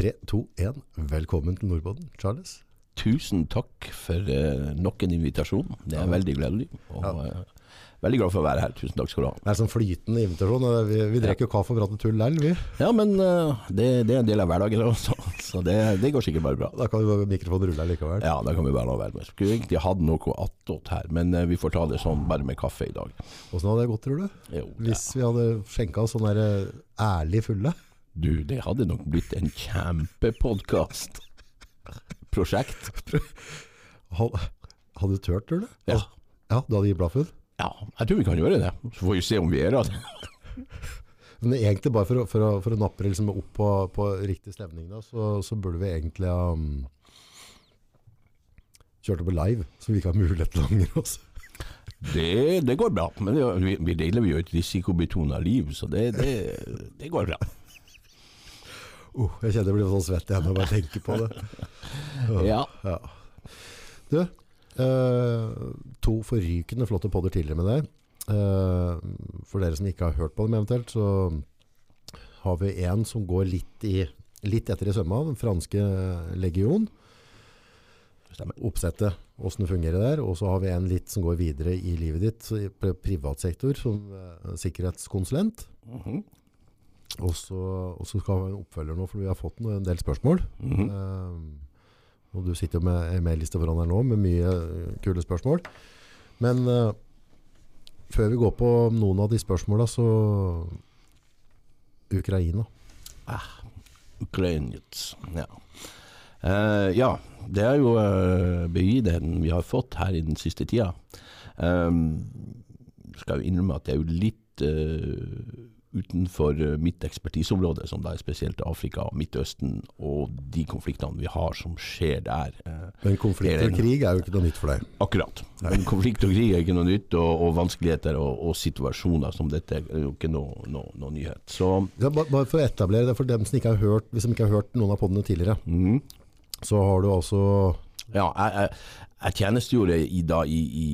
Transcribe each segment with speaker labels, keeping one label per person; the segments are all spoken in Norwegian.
Speaker 1: Tre, to, én. Velkommen til Nordboden, Charles.
Speaker 2: Tusen takk for uh, nok en invitasjon. Det er veldig gledelig. Og uh, veldig glad for å være her. Tusen takk skal du ha.
Speaker 1: Det er sånn flytende invitasjon. Vi, vi drikker jo kaffe og prater tull lell, vi.
Speaker 2: Ja, men uh, det, det, er en del av hverdagen også, så det, det, går sikkert bare bra.
Speaker 1: Da kan mikrofonen rulle likevel.
Speaker 2: Ja, da kan vi bare la være med. Skulle egentlig hatt noe attåt her, men vi får ta det sånn bare med kaffe i dag.
Speaker 1: Åssen hadde det gått, tror du?
Speaker 2: Jo,
Speaker 1: Hvis vi hadde skjenka oss sånn ærlig fulle?
Speaker 2: Du, det hadde nok blitt en kjempepodkast. Prosjekt.
Speaker 1: Hadde du turt, tror du?
Speaker 2: Ja.
Speaker 1: ja. Du hadde gitt blaffen?
Speaker 2: Ja, jeg tror vi kan gjøre det. Så får vi se om vi gjør det.
Speaker 1: Men egentlig bare for å, for å, for å nappe liksom opp på, på, riktig stemning, da, så, så, burde vi egentlig ha um, kjørt det på live, så vi ikke har mulighet til å angre oss.
Speaker 2: Det, det, går bra, men det, vi, vi deler jo et risikobetona liv, så det, det, det går bra.
Speaker 1: Uh, jeg kjenner jeg blir sånn svett igjen når jeg bare tenker på det.
Speaker 2: Oh, ja.
Speaker 1: ja. Du, eh, to forrykende flotte podder tidligere med deg. Eh, for dere som ikke har hørt på dem eventuelt, så har vi en som går litt, i, litt etter i sømma, den franske legion. Oppsettet, hvordan det fungerer der. Og så har vi en litt som går videre i livet ditt, i privatsektor, som sikkerhetskonsulent.
Speaker 2: Mm -hmm.
Speaker 1: Og så, skal vi ha en oppfølger nå, for vi har fått en del spørsmål.
Speaker 2: Mm -hmm.
Speaker 1: uh, og du sitter jo med en mailliste foran deg nå med mye kule spørsmål. Men uh, før vi går på noen av de spørsmåla, så Ukraina.
Speaker 2: Ah, Ukrainets, ja. Uh, ja, det er jo uh, begivenheten vi har fått her i den siste tida. Um, skal jo innrømme at det er jo litt uh, utenfor mitt ekspertiseområde, som da er spesielt Afrika Midtøsten, og de konfliktene vi har som skjer der.
Speaker 1: Men konflikt og krig er jo ikke noe nytt for deg?
Speaker 2: Akkurat. Men konflikt og krig er ikke noe nytt, og, og vanskeligheter og, og, situasjoner som dette er jo ikke noe, noe, noe nyhet. Så,
Speaker 1: ja, bare for å etablere det for dem som ikke har hørt, hvis de ikke har hørt noen av podene tidligere,
Speaker 2: mm.
Speaker 1: så har du altså
Speaker 2: ja, jeg, jeg, jeg tjenestegjorde i, da, i, i,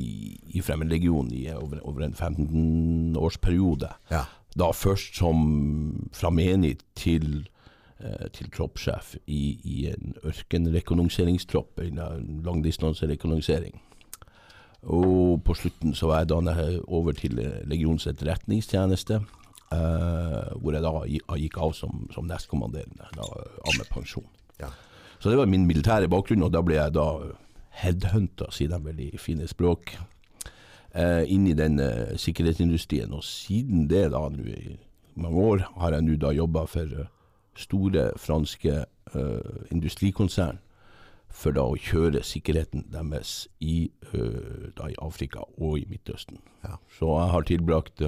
Speaker 2: i Fremmedlegionen i over, over en 15-årsperiode.
Speaker 1: Ja.
Speaker 2: Da først som fra menig til, eh, til troppssjef i, i en ørkenrekognoseringstropp, en langdistanserekognosering. Og på slutten så var jeg da over til legionens etterretningstjeneste, eh, hvor jeg da gikk av som, som nestkommanderende, da, av med pensjon.
Speaker 1: Ja.
Speaker 2: Så det var min militære bakgrunn, og da ble jeg da headhunta, sier de veldig fine språk, eh, inn i den eh, sikkerhetsindustrien. Og siden det, da, nu, i mange år, har jeg nå da jobba for uh, store franske eh, industrikonsern for da å kjøre sikkerheten deres i, uh, i Afrika og i Midtøsten.
Speaker 1: Ja.
Speaker 2: Så jeg har tilbrakt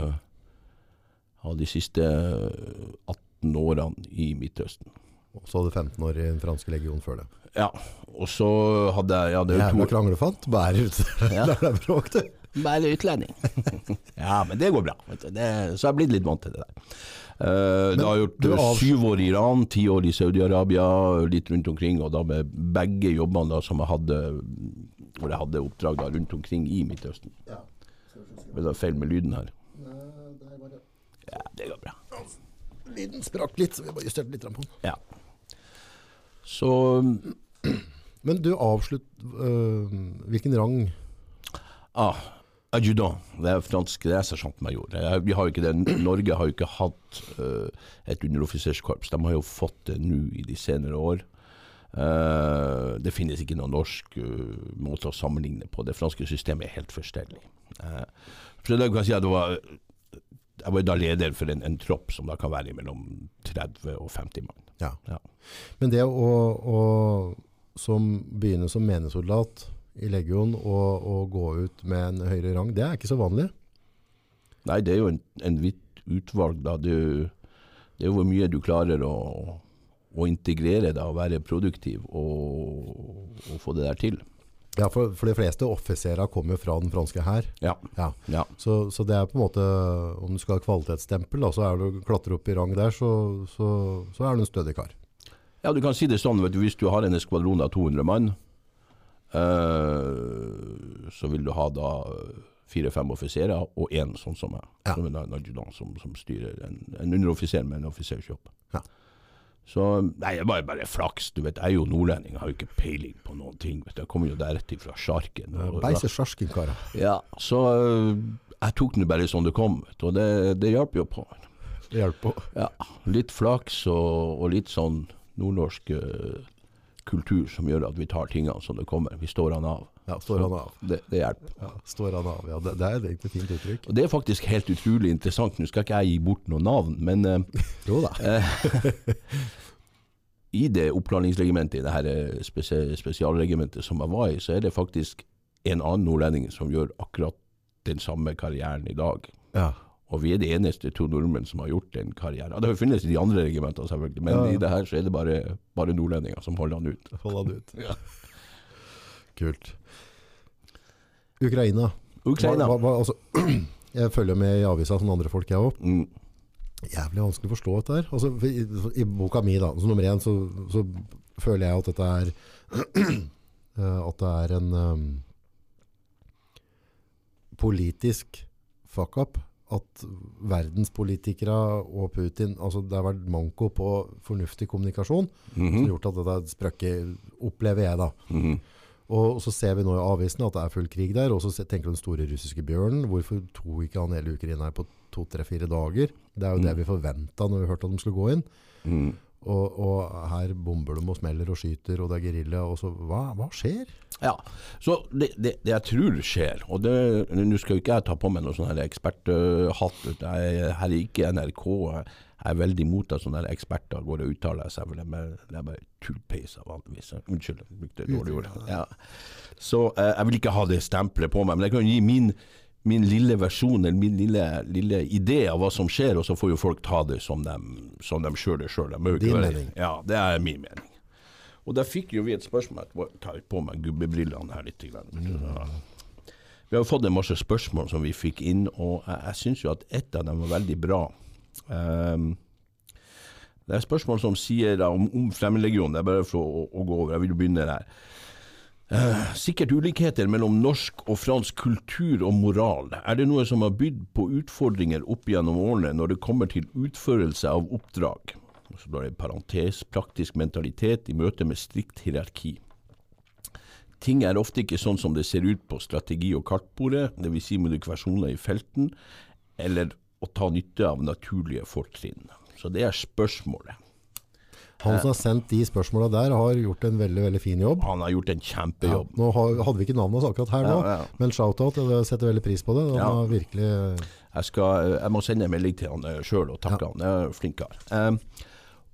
Speaker 2: de siste 18 årene i Midtøsten.
Speaker 1: Og så hadde du 15 år i den franske legionen før det.
Speaker 2: Ja, og så hadde jeg ja, det
Speaker 1: Jævla kranglefant. Bare ute.
Speaker 2: Ja.
Speaker 1: Der det er bråk, du.
Speaker 2: Bare utlending. ja, men det går bra. Det, så jeg er blitt litt vant til det der. Uh, det har gjort
Speaker 1: av...
Speaker 2: syv år i Iran, ti år i Saudi-Arabia, litt rundt omkring. Og da med begge jobbene da, som jeg hadde hvor jeg hadde oppdrag da, rundt omkring i Midtøsten.
Speaker 1: Ja.
Speaker 2: Det er feil med lyden her.
Speaker 1: Det.
Speaker 2: Ja, det går bra.
Speaker 1: Lyden sprakk litt, så vi bare justerte litt på den.
Speaker 2: Ja. Så
Speaker 1: Men du avslutt øh, Hvilken rang?
Speaker 2: ah, Adjudant. Det er fransk, det er sersjantmajor. Vi har jo ikke det. Norge har jo ikke hatt uh, et underoffiserskorps. De har jo fått det nå i de senere år. Uh, det finnes ikke noen norsk uh, måte å sammenligne på. Det franske systemet er helt forstedelig. Uh, så da kan jeg si at det var, jeg var da leder for en, en, tropp som da kan være mellom 30 og 50 mann.
Speaker 1: Ja.
Speaker 2: Ja.
Speaker 1: Men det å, å som begynne som menesoldat i legion og, og, gå ut med en høyere rang, det er ikke så vanlig?
Speaker 2: Nei, det er jo en, en vidt utvalg. da. Det, det er jo hvor mye du klarer å, å integrere da, og være produktiv og, og, få det der til.
Speaker 1: Ja, for, for de fleste offiserer kommer fra den franske hær.
Speaker 2: Ja.
Speaker 1: Ja.
Speaker 2: ja.
Speaker 1: Så, så, det er på en måte, om du skal ha kvalitetsstempel, da, så er du klatrer opp i rang der, så, så, så er du en stødig kar.
Speaker 2: Ja, du kan si det sånn, vet du, hvis du har en eskvadron av 200 mann, Uh, så vil du ha da fire-fem offiserer og én sånn som meg,
Speaker 1: Ja.
Speaker 2: som, en adjudant som, som styrer en, en underoffiser med en offisersjobb.
Speaker 1: Ja.
Speaker 2: Så Nei, det var bare flaks. Du vet, jeg er jo nordlending, jeg har jo ikke peiling på noen ting. vet du. Jeg kommer jo rett fra Sjarken. og-
Speaker 1: Beise sjarken, karer.
Speaker 2: Ja, så øh, jeg tok den bare som det kom, vet du, og det, det hjalp jo på.
Speaker 1: Det hjalp på.
Speaker 2: Ja, litt flaks og, og litt sånn nordnorsk kultur som gjør at vi tar tingene som det kommer. Vi står han av.
Speaker 1: Ja, står han av.
Speaker 2: Det, det hjelper.
Speaker 1: Ja, står han av. Ja, det, det er egentlig et fint uttrykk.
Speaker 2: Og det er faktisk helt utrolig interessant. Nå skal ikke jeg gi bort noen navn, men øh,
Speaker 1: Jo da.
Speaker 2: i det oppklaringsregimentet, i det her eh, spesialregimentet som jeg var i, så er det faktisk en annen nordlending som gjør akkurat den samme karrieren i dag.
Speaker 1: Ja.
Speaker 2: Og vi er de eneste to nordmenn som har gjort den karrieren. Det finnes i de andre regimentene, selvfølgelig, men
Speaker 1: Ja, ja.
Speaker 2: i det her så er det bare, bare nordlendinger som holder han ut.
Speaker 1: Holder han ut.
Speaker 2: Ja.
Speaker 1: Kult. Ukraina.
Speaker 2: Ukraina.
Speaker 1: Hva, hva, altså, jeg følger med i avisa som andre folk, jeg òg.
Speaker 2: Mm,
Speaker 1: Jævlig vanskelig å forstå dette her. Altså, i, I boka mi, da, så nummer én, så, så føler jeg at dette er eh, At det er en um, politisk fuck-up. At verdenspolitikere og Putin altså Det har vært manko på fornuftig kommunikasjon som
Speaker 2: mhm,
Speaker 1: har gjort at dette sprøkket, opplever jeg, da.
Speaker 2: mhm.
Speaker 1: Og så ser vi nå i avisene at det er full krig der, og så tenker du den store russiske bjørnen. Hvorfor tok ikke han hele Ukraina her på to, tre, fire dager? Det er jo det vi forventa når vi hørte at de skulle gå inn.
Speaker 2: Mm.
Speaker 1: Og, og her bomber de og smeller og skyter, og det er gerilja. Hva, hva skjer?
Speaker 2: Ja, så det, det, det jeg tror skjer, og nå skal jo ikke jeg ta på meg noen sånn eksperthatt, uh, jeg er her er ikke NRK, jeg er veldig imot at sånne eksperter går og uttaler seg, for det er, bare er bare tullpeiser vanligvis. Unnskyld, jeg brukte dårlige dårlig ord. Ja. Så uh, jeg vil ikke ha det stempelet på meg, men jeg kan gi min, min lille versjon, eller min lille, lille idé av hva som skjer, og så får jo folk ta det som de, som de sjøl er sjøl.
Speaker 1: Din mening.
Speaker 2: Ja, det er min mening. Og da fikk jo vi et spørsmål Jeg tar på meg gubbebrillene her litt. Grann. Vi har fått en masse spørsmål som vi fikk inn, og jeg, jeg syns jo at ett av dem var veldig bra. Um, det er spørsmål som sier da, om, om Fremmedlegionen. Det er bare for å, å gå over. Jeg vil begynne der. Eh, sikkert ulikheter mellom norsk og fransk kultur og moral. Er det noe som har bydd på utfordringer opp gjennom årene når det kommer til utførelse av oppdrag? Så da er det parentes, praktisk mentalitet i møte med strikt hierarki. Ting er ofte ikke sånn som det ser ut på strategi- og kartbordet, dvs. Si modifikasjoner i felten, eller å ta nytte av naturlige fortrinn. Så det er spørsmålet.
Speaker 1: Han som har sendt de spørsmåla der, har gjort en veldig veldig fin jobb.
Speaker 2: Han har gjort en
Speaker 1: Ja,
Speaker 2: kjempejobb.
Speaker 1: nå hadde vi ikke navnet hans akkurat her nå,
Speaker 2: Ja, ja.
Speaker 1: men shout-out. Jeg setter veldig pris på det. Han
Speaker 2: Ja.
Speaker 1: har virkelig
Speaker 2: Jeg, skal, jeg må sende en melding til han sjøl og takke han. Jeg er flink kar. Um,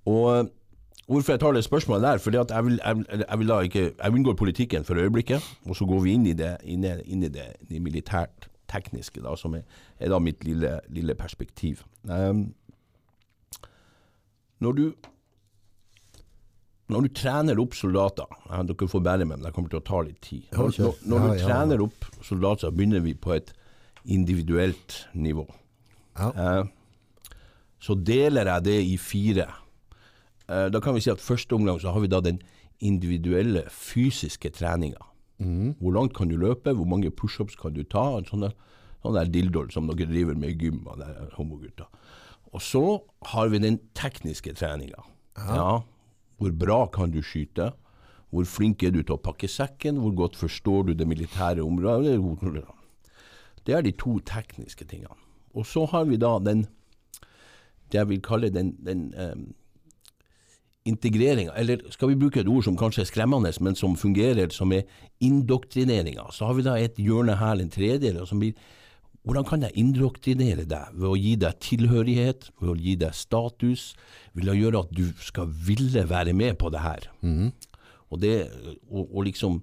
Speaker 2: og hvorfor jeg tar det spørsmålet der? Fordi at jeg vil, jeg, jeg vil ikke Jeg unngår politikken for øyeblikket, og så går vi inn i det, inn i det, det militært tekniske, da, som er, er da mitt lille, lille perspektiv. Um, når du når du trener opp soldater ja, Dere får bære med, men det kommer til å ta litt tid. Når, når, når du trener opp soldater, så begynner vi på et individuelt nivå.
Speaker 1: Ja.
Speaker 2: Eh, så deler jeg det i fire. Eh, da kan vi si at første omgang så har vi da den individuelle fysiske treninga.
Speaker 1: Mm.
Speaker 2: Hvor langt kan du løpe, hvor mange pushups kan du ta? En sånn der, sånn som dere driver med i gym, der homogutta. Og så har vi den tekniske treninga. Ja. Hvor bra kan du skyte? Hvor flink er du til å pakke sekken? Hvor godt forstår du det militære området? Det er de to tekniske tingene. Og så har vi da den det jeg vil kalle den, den um, integreringa, eller skal vi bruke et ord som kanskje er skremmende, men som fungerer, som er indoktrineringa. Så har vi da et hjørne her, en tredjedel, som blir hvordan kan jeg indoktrinere deg ved å gi deg tilhørighet, ved å gi deg status, vil jeg gjøre at du skal ville være med på det her. Og, det, og, og liksom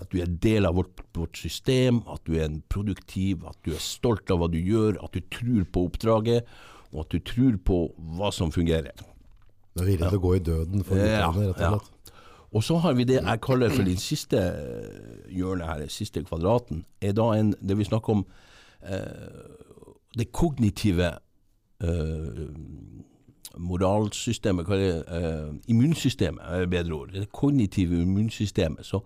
Speaker 2: at du er del av vårt, vårt system, at du er produktiv, at du er stolt av hva du gjør, at du tror på oppdraget, og at du tror på hva som fungerer.
Speaker 1: Du er villig til å gå i døden for
Speaker 2: Ja,
Speaker 1: det, rett og
Speaker 2: ja.
Speaker 1: slett.
Speaker 2: Og så har vi det jeg kaller for den siste hjørne hjørnet her, den siste kvadraten, er da en, det vi snakker om eh, det kognitive eh, moralsystemet, eh, immunsystemet er et bedre ord. Det kognitive immunsystemet. Så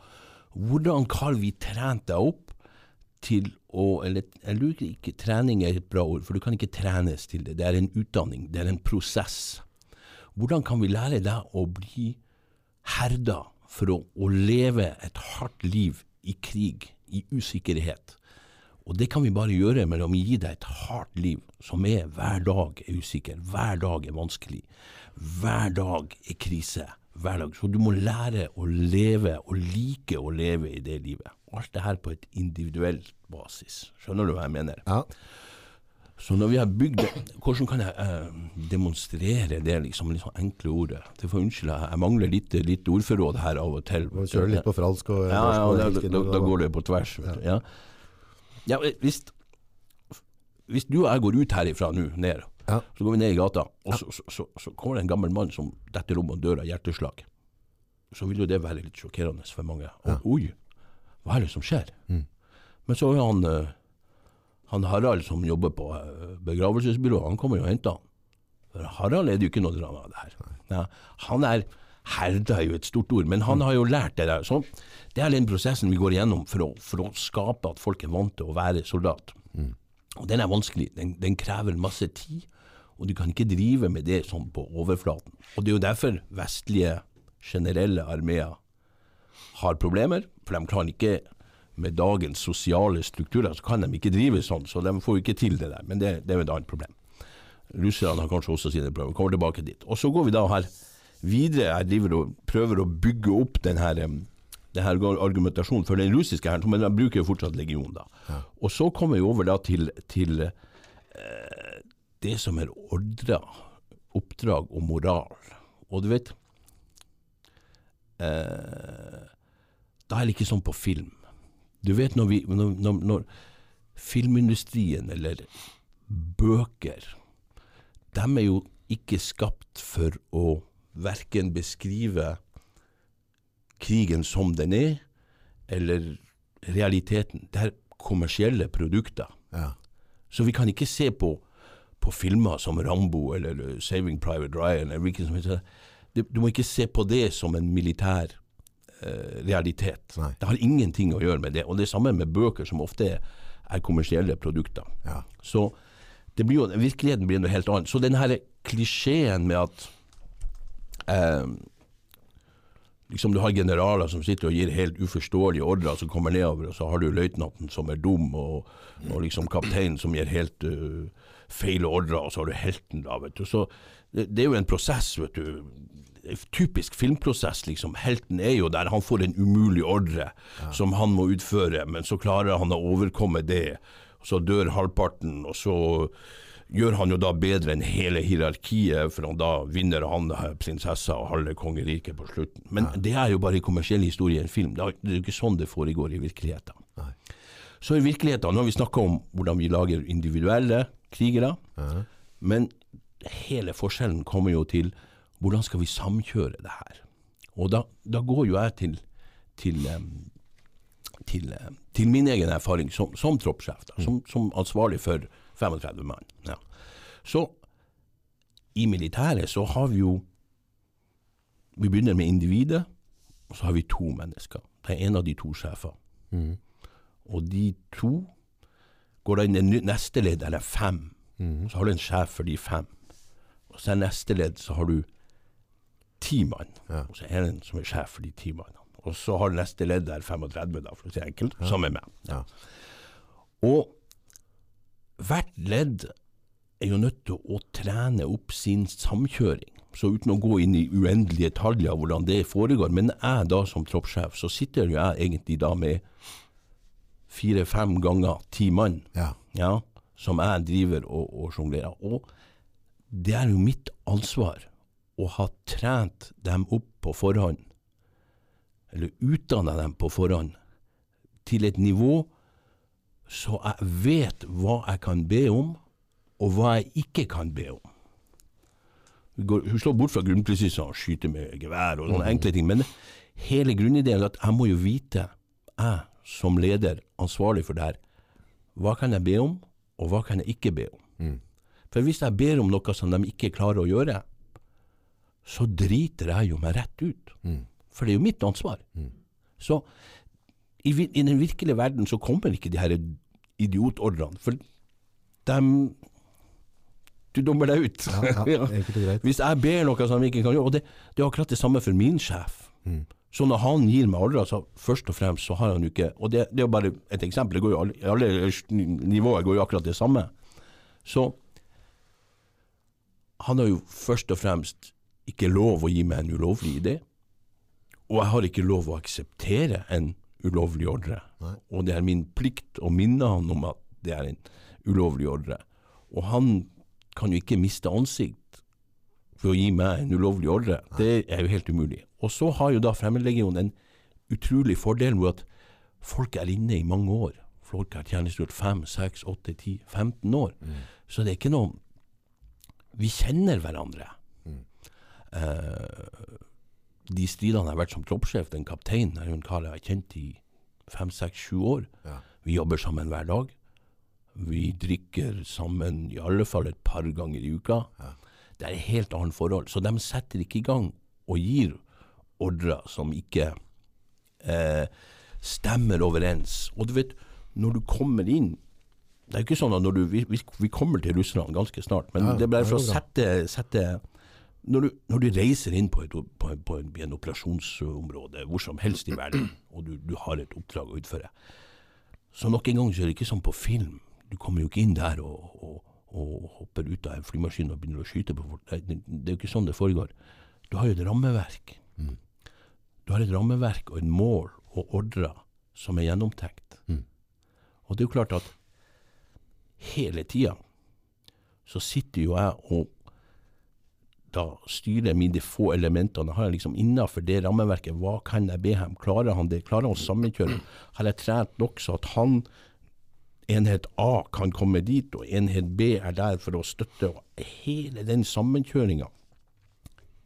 Speaker 2: hvordan har vi trent deg opp til å Eller jeg lurer ikke, trening er et bra ord, for du kan ikke trenes til det. Det er en utdanning, det er en prosess. hvordan kan vi lære deg å bli herda for å, å leve et hardt liv i krig, i usikkerhet? Og det kan vi bare gjøre med å gi deg et hardt liv som er hver dag er usikker, hver dag er vanskelig, hver dag er krise. Hver dag. Så du må lære å leve og like å leve i det livet. Alt det her på et individuelt basis. Skjønner du hva jeg mener?
Speaker 1: Ja.
Speaker 2: Så når vi har bygd det, hvordan kan jeg eh, demonstrere det liksom, litt sånn enkle ordet? Det får unnskylde, jeg mangler litt, litt ordforråd her av og til.
Speaker 1: Må kjøre litt på fransk og
Speaker 2: Ja, ja,
Speaker 1: ja,
Speaker 2: da, da, da går det på tvers. Vet du. Ja. Ja, hvis, hvis du og jeg går ut herifra nå, ned,
Speaker 1: Ja.
Speaker 2: så går vi ned i gata, og så, så, så, så kommer det en gammel mann som detter om og dør av hjerteslag. Så vil jo det være litt sjokkerende for mange. Og, Oi, hva er det som skjer? Men så er han, eh, han Harald som jobber på begravelsesbyrået, han kommer jo og henter han. For Harald er det jo ikke noe drama av det her. Ja, han er Herda er jo et stort ord, men han har jo lært det der. Så det er den prosessen vi går igjennom for å, for å skape at folk er vant til å være soldat. Og den er vanskelig. Den, den krever masse tid, og du kan ikke drive med det sånn på overflaten. Og det er jo derfor vestlige, generelle armeer har problemer, for de klarer ikke med dagens sosiale strukturer, så kan de ikke drive sånn, så de får jo ikke til det der. Men det, det er jo et annet problem. Russerne har kanskje også sine problemer. Kommer tilbake dit. Og så går vi da her videre. Jeg driver og prøver å bygge opp den her, den her argumentasjonen for den russiske hæren, men de bruker jo fortsatt legion, da. Og så kommer vi over da til, til eh, det som er ordra oppdrag og moral. Og du vet eh, Da er det ikke sånn på film. Du vet når, vi, når, når filmindustrien eller bøker De er jo ikke skapt for å verken beskrive krigen som den er, eller realiteten. Det er kommersielle produkter.
Speaker 1: Ja.
Speaker 2: Så vi kan ikke se på, på filmer som Rambo eller Saving Private Ryan eller hvilken som helst. Du må ikke se på det som en militær eh, realitet.
Speaker 1: Nei.
Speaker 2: Det har ingenting å gjøre med det. Og det samme med bøker, som ofte er, er kommersielle produkter.
Speaker 1: Ja.
Speaker 2: Så det blir jo, virkeligheten blir noe helt annet. Så den klisjeen med at eh, liksom du har generaler som sitter og gir helt uforståelige ordrer som kommer nedover, og så har du løytnanten som er dum, og, og liksom kapteinen som gir helt uh, feil ordrer, og så har du helten da, vet du. Så det, det er jo en prosess, vet du. Typisk filmprosess, liksom. Helten er jo der han får en umulig ordre som han må utføre, men så klarer han å overkomme det. Så dør halvparten, og så gjør han jo da bedre enn hele hierarkiet, for da vinner han prinsessa og halve kongeriket på slutten. Men det er jo bare i kommersiell historie i en film. Det er jo ikke sånn det foregår i virkeligheten.
Speaker 1: Nei.
Speaker 2: Så i virkeligheten, nå har vi snakka om hvordan vi lager individuelle krigere,
Speaker 1: Ja.
Speaker 2: men hele forskjellen kommer jo til hvordan skal vi samkjøre det her. Og da, da går jo jeg til, til, em, til, til min egen erfaring som, som troppssjef, som, som ansvarlig for 35 mann. Ja. Så i militæret så har vi jo Vi begynner med individet, og så har vi to mennesker. Det er en av de to sjefer.
Speaker 1: Mm.
Speaker 2: Og de to går da inn i neste ledd, eller er fem.
Speaker 1: Mm.
Speaker 2: Så har du en sjef for de fem. Og så er neste ledd, så har du ti mann.
Speaker 1: Ja.
Speaker 2: Og så er det en som er sjef for de ti mannene. Og så har neste ledd der 35, da, for å si enkelt, som er med.
Speaker 1: Ja.
Speaker 2: Og hvert ledd er jo nødt til å trene opp sin samkjøring. Så uten å gå inn i uendelige detaljer av hvordan det foregår, men jeg da som troppssjef, så sitter jo jeg egentlig da med fire-fem ganger ti mann
Speaker 1: Ja.
Speaker 2: ja, som jeg driver og, og sjonglerer. Og det er jo mitt ansvar å ha trent dem opp på forhånd, eller utdanna dem på forhånd, til et nivå så jeg vet hva jeg kan be om, og hva jeg ikke kan be om. Går, hun slår bort fra grunnprinsippet og skyter med gevær og sånne enkle ting, men hele grunnideen er at jeg må jo vite, jeg som leder, ansvarlig for det her, hva kan jeg be om, og hva kan jeg ikke be om? For hvis jeg ber om noe som de ikke klarer å gjøre, så driter jeg jo meg rett ut. For det er jo mitt ansvar. Så i, i den virkelige verden så kommer ikke de her idiotordrene. For de Du dommer deg ut.
Speaker 1: Ja, ja,
Speaker 2: Ja. Hvis jeg ber noe som de ikke kan gjøre, og det, det er akkurat det samme for min sjef.
Speaker 1: Mm.
Speaker 2: Så når han gir meg ordre, så først og fremst så har han jo ikke Og det, det er bare et eksempel, det går jo alle, alle nivåer går jo akkurat det samme. Så han har jo først og fremst ikke lov å gi meg en ulovlig idé. Og jeg har ikke lov å akseptere en ulovlig ordre.
Speaker 1: Nei.
Speaker 2: Og det er min plikt å minne han om at det er en ulovlig ordre. Og han kan jo ikke miste ansikt for å gi meg en ulovlig ordre. Det er jo helt umulig. Og så har jo da Fremmedlegionen en utrolig fordel med at folk er inne i mange år. Folk har tjenestegjort fem, seks, åtte, ti, 15 år. Så det er ikke noe Vi kjenner hverandre. Eh, de stridene jeg har vært som troppssjef, den kapteinen er jo en kar jeg har kjent i fem, seks, sju år.
Speaker 1: Ja.
Speaker 2: Vi jobber sammen hver dag. Vi drikker sammen i alle fall et par ganger i uka. Det er et helt annet forhold. Så de setter ikke i gang og gir ordrer som ikke eh, stemmer overens. Og du vet, når du kommer inn Det er jo ikke sånn at når du Vi, vi, kommer til Russland ganske snart, men
Speaker 1: Ja,
Speaker 2: det er bare for å sette, sette når du, når du reiser inn på, et, på, på en, operasjonsområde hvor som helst i verden, og du, du har et oppdrag å utføre, så nok en gang så er det ikke som på film. Du kommer jo ikke inn der og, og, og hopper ut av en flymaskin og begynner å skyte på folk. Det, det, er jo ikke sånn det foregår. Du har jo et rammeverk. Du har et rammeverk og et mål og ordrer som er gjennomtenkt. Og det er jo klart at hele tida så sitter jo jeg og da styre de få elementene. Har jeg liksom Innenfor det rammeverket, hva kan jeg be ham? Klarer han det? Klarer han å sammenkjøre? Har jeg trent nok så at han, enhet A, kan komme dit, og enhet B er der for å støtte? Og hele den sammenkjøringa,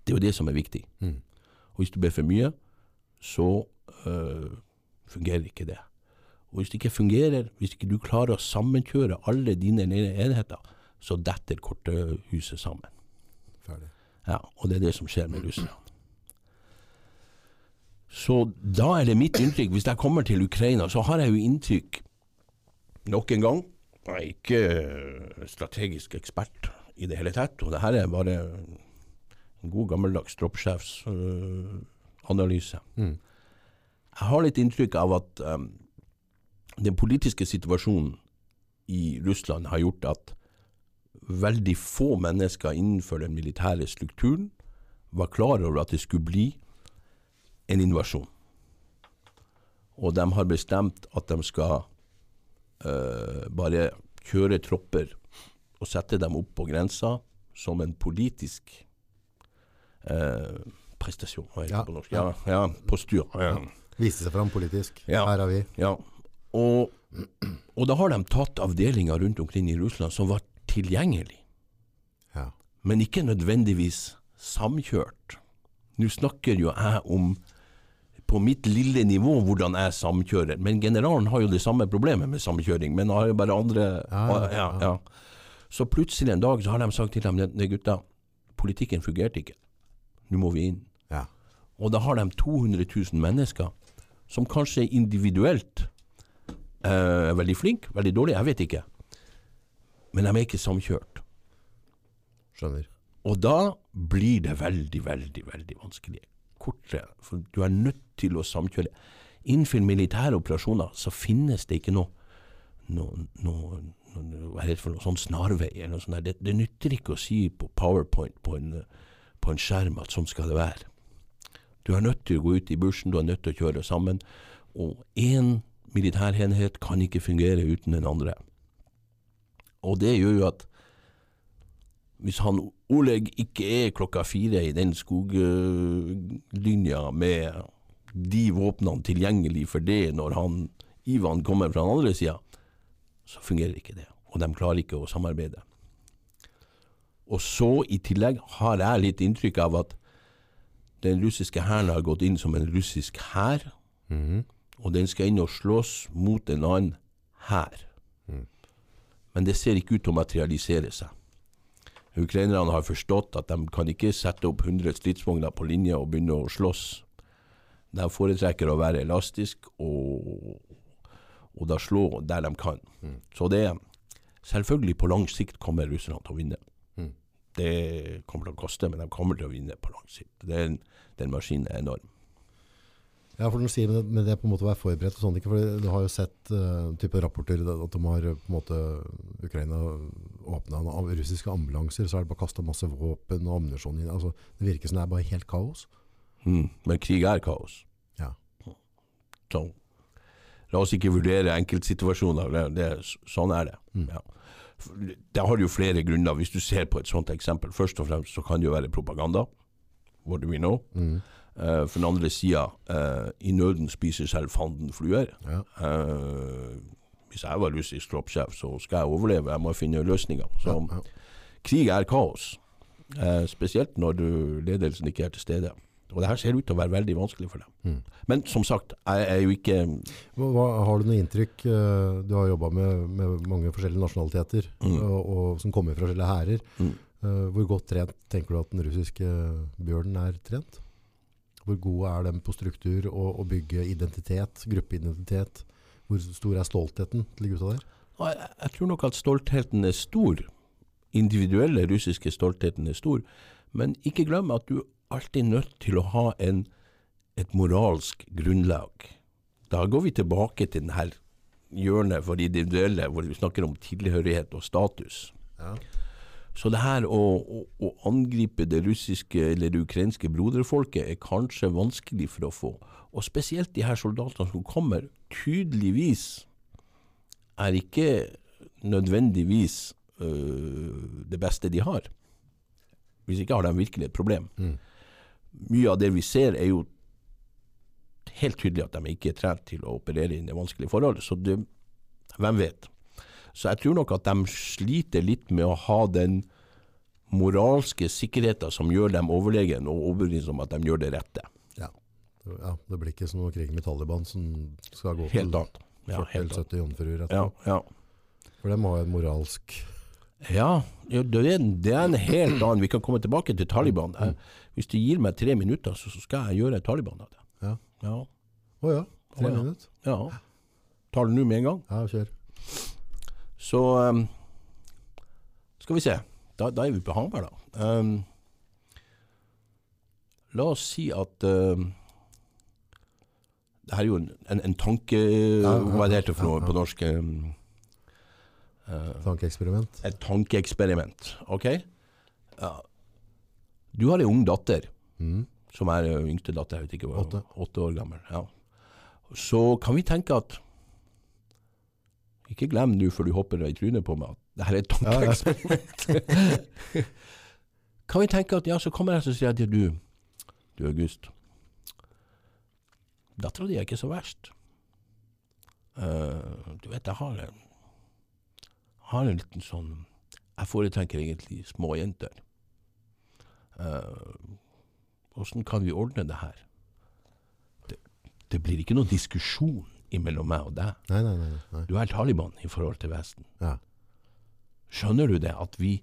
Speaker 2: det er jo det som er viktig. Og hvis du ber for mye, så øh, fungerer ikke det. Og hvis det ikke fungerer, hvis ikke du klarer å sammenkjøre alle dine enheter, så detter korthuset sammen.
Speaker 1: Ferdig.
Speaker 2: Ja, og det er det som skjer med russerne. Så da er det mitt inntrykk, hvis jeg kommer til Ukraina, så har jeg jo inntrykk nok en gang Jeg er ikke strategisk ekspert i det hele tatt, og det her er bare en god gammeldags troppssjefsanalyse. Jeg har litt inntrykk av at um, den politiske situasjonen i Russland har gjort at veldig få mennesker innenfor den militære strukturen var klar over at det skulle bli en invasjon. Og de har bestemt at de skal uh, bare kjøre tropper og sette dem opp på grensa som en politisk uh, prestasjon. Hva heter
Speaker 1: Ja,
Speaker 2: det på norsk? Ja, ja, postur. Ja.
Speaker 1: Viste seg fram politisk.
Speaker 2: Ja.
Speaker 1: Her har vi.
Speaker 2: Ja, og, og da har de tatt avdelinger rundt omkring i Russland som var tilgjengelig,
Speaker 1: Ja.
Speaker 2: men ikke nødvendigvis samkjørt. Nå snakker jo jeg om på mitt lille nivå hvordan jeg samkjører, men generalen har jo det samme problemet med samkjøring, men har jo bare andre
Speaker 1: Ja,
Speaker 2: ja, ja. Så plutselig en dag så har de sagt til dem, «Ne, gutta, politikken fungerte ikke, nå må vi inn.
Speaker 1: Ja.
Speaker 2: Og da har de 200 000 mennesker som kanskje individuelt eh, er veldig flinke, veldig dårlige, jeg vet ikke. Men de er ikke samkjørt.
Speaker 1: Skjønner.
Speaker 2: Og da blir det veldig, veldig, veldig vanskelig. Kortere. For du er nødt til å samkjøre. Innenfor militære operasjoner så finnes det ikke noe, noe, noe, noe noe sånn snarvei eller noe. Det, det nytter ikke å si på PowerPoint på en, på en skjerm at sånn skal det være. Du er nødt til å gå ut i bushen, du er nødt til å kjøre sammen. Og én militærenhet kan ikke fungere uten den andre. Og det gjør jo at hvis han Oleg ikke er klokka fire i den skoglinja med de våpnene tilgjengelig for det når han Ivan kommer fra den andre sida, så fungerer ikke det. Og de klarer ikke å samarbeide. Og så i tillegg har jeg litt inntrykk av at den russiske hæren har gått inn som en russisk hær, og den skal inn og slåss mot en annen hær. Men det ser ikke ut til å materialisere seg. Ukrainerne har forstått at de kan ikke sette opp 100 stridsvogner på linje og begynne å slåss. De foretrekker å være elastisk og, og da slå der de kan. Så det selvfølgelig på lang sikt kommer russerne til å vinne. Det kommer til å koste, men de kommer til å vinne på lang sikt. Den, den maskinen er enorm.
Speaker 1: Ja, for når du sier med det, med det på en måte å være forberedt og sånn, for du har jo sett uh, type rapporter at de har på en måte Ukraina åpna av russiske ambulanser, så er det bare kasta masse våpen og ammunisjon inn. Altså, det virker som det er bare helt kaos.
Speaker 2: Mm. Men krig er kaos.
Speaker 1: Ja.
Speaker 2: Så la oss ikke vurdere enkeltsituasjoner. Det, det, sånn er det.
Speaker 1: Mm.
Speaker 2: Ja. Det har jo flere grunner, hvis du ser på et sånt eksempel. Først og fremst så kan det jo være propaganda. What do we know?
Speaker 1: Mm.
Speaker 2: Uh, for den andre sida, uh, i nøden spiser selv fanden fluer.
Speaker 1: Ja.
Speaker 2: Uh, hvis jeg var russisk troppssjef, så skal jeg overleve. Jeg må finne løsninger. Så
Speaker 1: Ja, ja.
Speaker 2: krig er kaos. spesielt når du, ledelsen ikke er til stede. Og det her ser ut til å være veldig vanskelig for dem.
Speaker 1: Mm.
Speaker 2: Men som sagt, jeg er jo ikke
Speaker 1: Hva, har du noe inntrykk eh, Du har jobba med, med mange forskjellige nasjonaliteter
Speaker 2: Mm.
Speaker 1: og, og, som kommer fra forskjellige hærer.
Speaker 2: Mm.
Speaker 1: Eh, hvor godt trent tenker du at den russiske bjørnen er trent? Hvor gode er de på struktur og å bygge identitet, gruppeidentitet? Hvor stor er stoltheten til gutta der?
Speaker 2: Jeg, tror nok at stoltheten er stor. Individuelle russiske stoltheten er stor. Men ikke glem at du alltid er nødt til å ha en, et moralsk grunnlag. Da går vi tilbake til denne hjørnet for individuelle, hvor vi snakker om tilhørighet og status.
Speaker 1: Ja.
Speaker 2: Så det her å, å, å angripe det russiske eller det ukrainske broderfolket er kanskje vanskelig for å få. Og spesielt de her soldatene som kommer, tydeligvis er ikke nødvendigvis øh, det beste de har. Hvis ikke har de virkelig et problem.
Speaker 1: Mm.
Speaker 2: Mye av det vi ser er jo helt tydelig at de ikke er trent til å operere i vanskelige forhold. Så det, hvem vet. Så jeg tror nok at de sliter litt med å ha den moralske sikkerheten som gjør dem overlegen, og overbevist om at de gjør det rette.
Speaker 1: Ja. ja. Det blir ikke som noe krig med Taliban som skal gå
Speaker 2: Helt annet. Ja,
Speaker 1: 40
Speaker 2: helt
Speaker 1: eller
Speaker 2: annet.
Speaker 1: 70 jomfruer etterpå.
Speaker 2: ja.
Speaker 1: For de har en moralsk
Speaker 2: Ja, ja, det, er, en helt annen Vi kan komme tilbake til Taliban. Jeg, hvis du gir meg tre minutter, så, skal jeg gjøre Taliban av det.
Speaker 1: Ja.
Speaker 2: Ja.
Speaker 1: Oh, ja, tre
Speaker 2: oh, ja.
Speaker 1: minutter.
Speaker 2: ja. Tar det nå med en gang.
Speaker 1: Ja, kjør.
Speaker 2: Så um, skal vi se. Da, da er vi på Hamar, da. Um, la oss si at um, Det her er jo en, en, en tanke...
Speaker 1: ja,
Speaker 2: Hva er det heter for noe på norsk? Uh,
Speaker 1: Tankeeksperiment.
Speaker 2: et tankeeksperiment. OK? Ja. Du har ei ung datter,
Speaker 1: Mm.
Speaker 2: som er yngste datter, jeg vet ikke
Speaker 1: åtte
Speaker 2: år gammel. Ja. Så kan vi tenke at Ikke glem nå før du hopper i trynet på meg at det her er et
Speaker 1: Ja, ja.
Speaker 2: kan vi tenke at ja, så kommer jeg og sier at du Du, August. Dattera di er ikke så verst. Uh, du vet, jeg har en har en liten sånn Jeg foretrekker egentlig små jenter. Åssen kan vi ordne det her? Det, det blir ikke noen diskusjon mellom meg og deg.
Speaker 1: Nei, nei, nei. nei.
Speaker 2: Du er Taliban i forhold til Vesten.
Speaker 1: Ja.
Speaker 2: Skjønner du det? At vi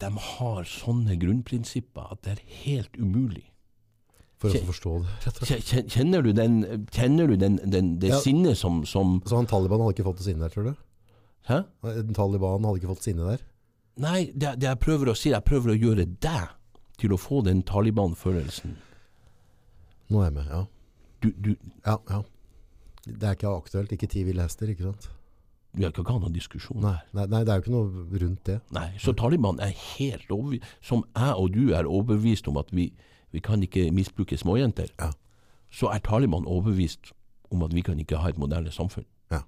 Speaker 2: De har sånne grunnprinsipper at det er helt umulig.
Speaker 1: For å forstå det, rett og slett.
Speaker 2: Kje- kje- Kjenner du, den, kjenner du den, den, det
Speaker 1: Ja.
Speaker 2: sinnet som, som
Speaker 1: Så han Taliban hadde ikke fått det sinne der, tror du?
Speaker 2: Hæ?
Speaker 1: Taliban hadde ikke fått sinne der?
Speaker 2: Nei, det, det jeg prøver å si, jeg prøver å gjøre deg til å få den Taliban-følelsen.
Speaker 1: Nå er jeg med, ja.
Speaker 2: Du, du,
Speaker 1: Ja, ja. Det er ikke aktuelt, ikke ti ville hester, ikke sant?
Speaker 2: vi har ikke hatt noen diskusjon.
Speaker 1: Nei, nei, nei, det er jo ikke noe rundt det.
Speaker 2: Nei, så Taliban er helt overbevist, som jeg og du er overbevist om at vi, vi kan ikke misbruke småjenter,
Speaker 1: Ja.
Speaker 2: så er Taliban overbevist om at vi kan ikke ha et moderne samfunn.
Speaker 1: Ja.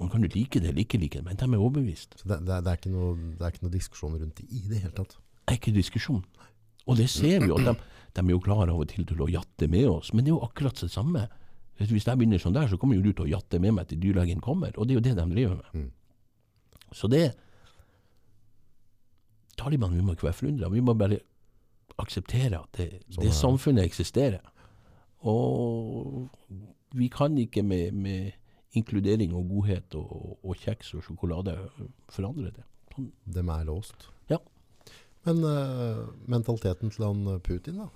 Speaker 2: Man kan jo like det eller ikke like det, men de er overbevist.
Speaker 1: Så det, det, er- det, er ikke noe, det er ikke noe diskusjon rundt det i det hele tatt.
Speaker 2: Det er ikke diskusjon. Og det ser vi jo, de, de er jo klare av og til til å jatte med oss, men det er jo akkurat det samme. Hvis jeg begynner sånn der, så kommer jo du til å jatte med meg til dyrlegen kommer, og det er jo det de driver med.
Speaker 1: Mm.
Speaker 2: Så det Taliban, vi må ikke være forundra. Vi må bare akseptere at det,
Speaker 1: Sånn
Speaker 2: det samfunnet eksisterer. Og vi kan ikke med, med inkludering og godhet og, og kjeks og sjokolade forandre det. Sånn.
Speaker 1: Dem er låst.
Speaker 2: Ja.
Speaker 1: Men uh, mentaliteten til han Putin, da?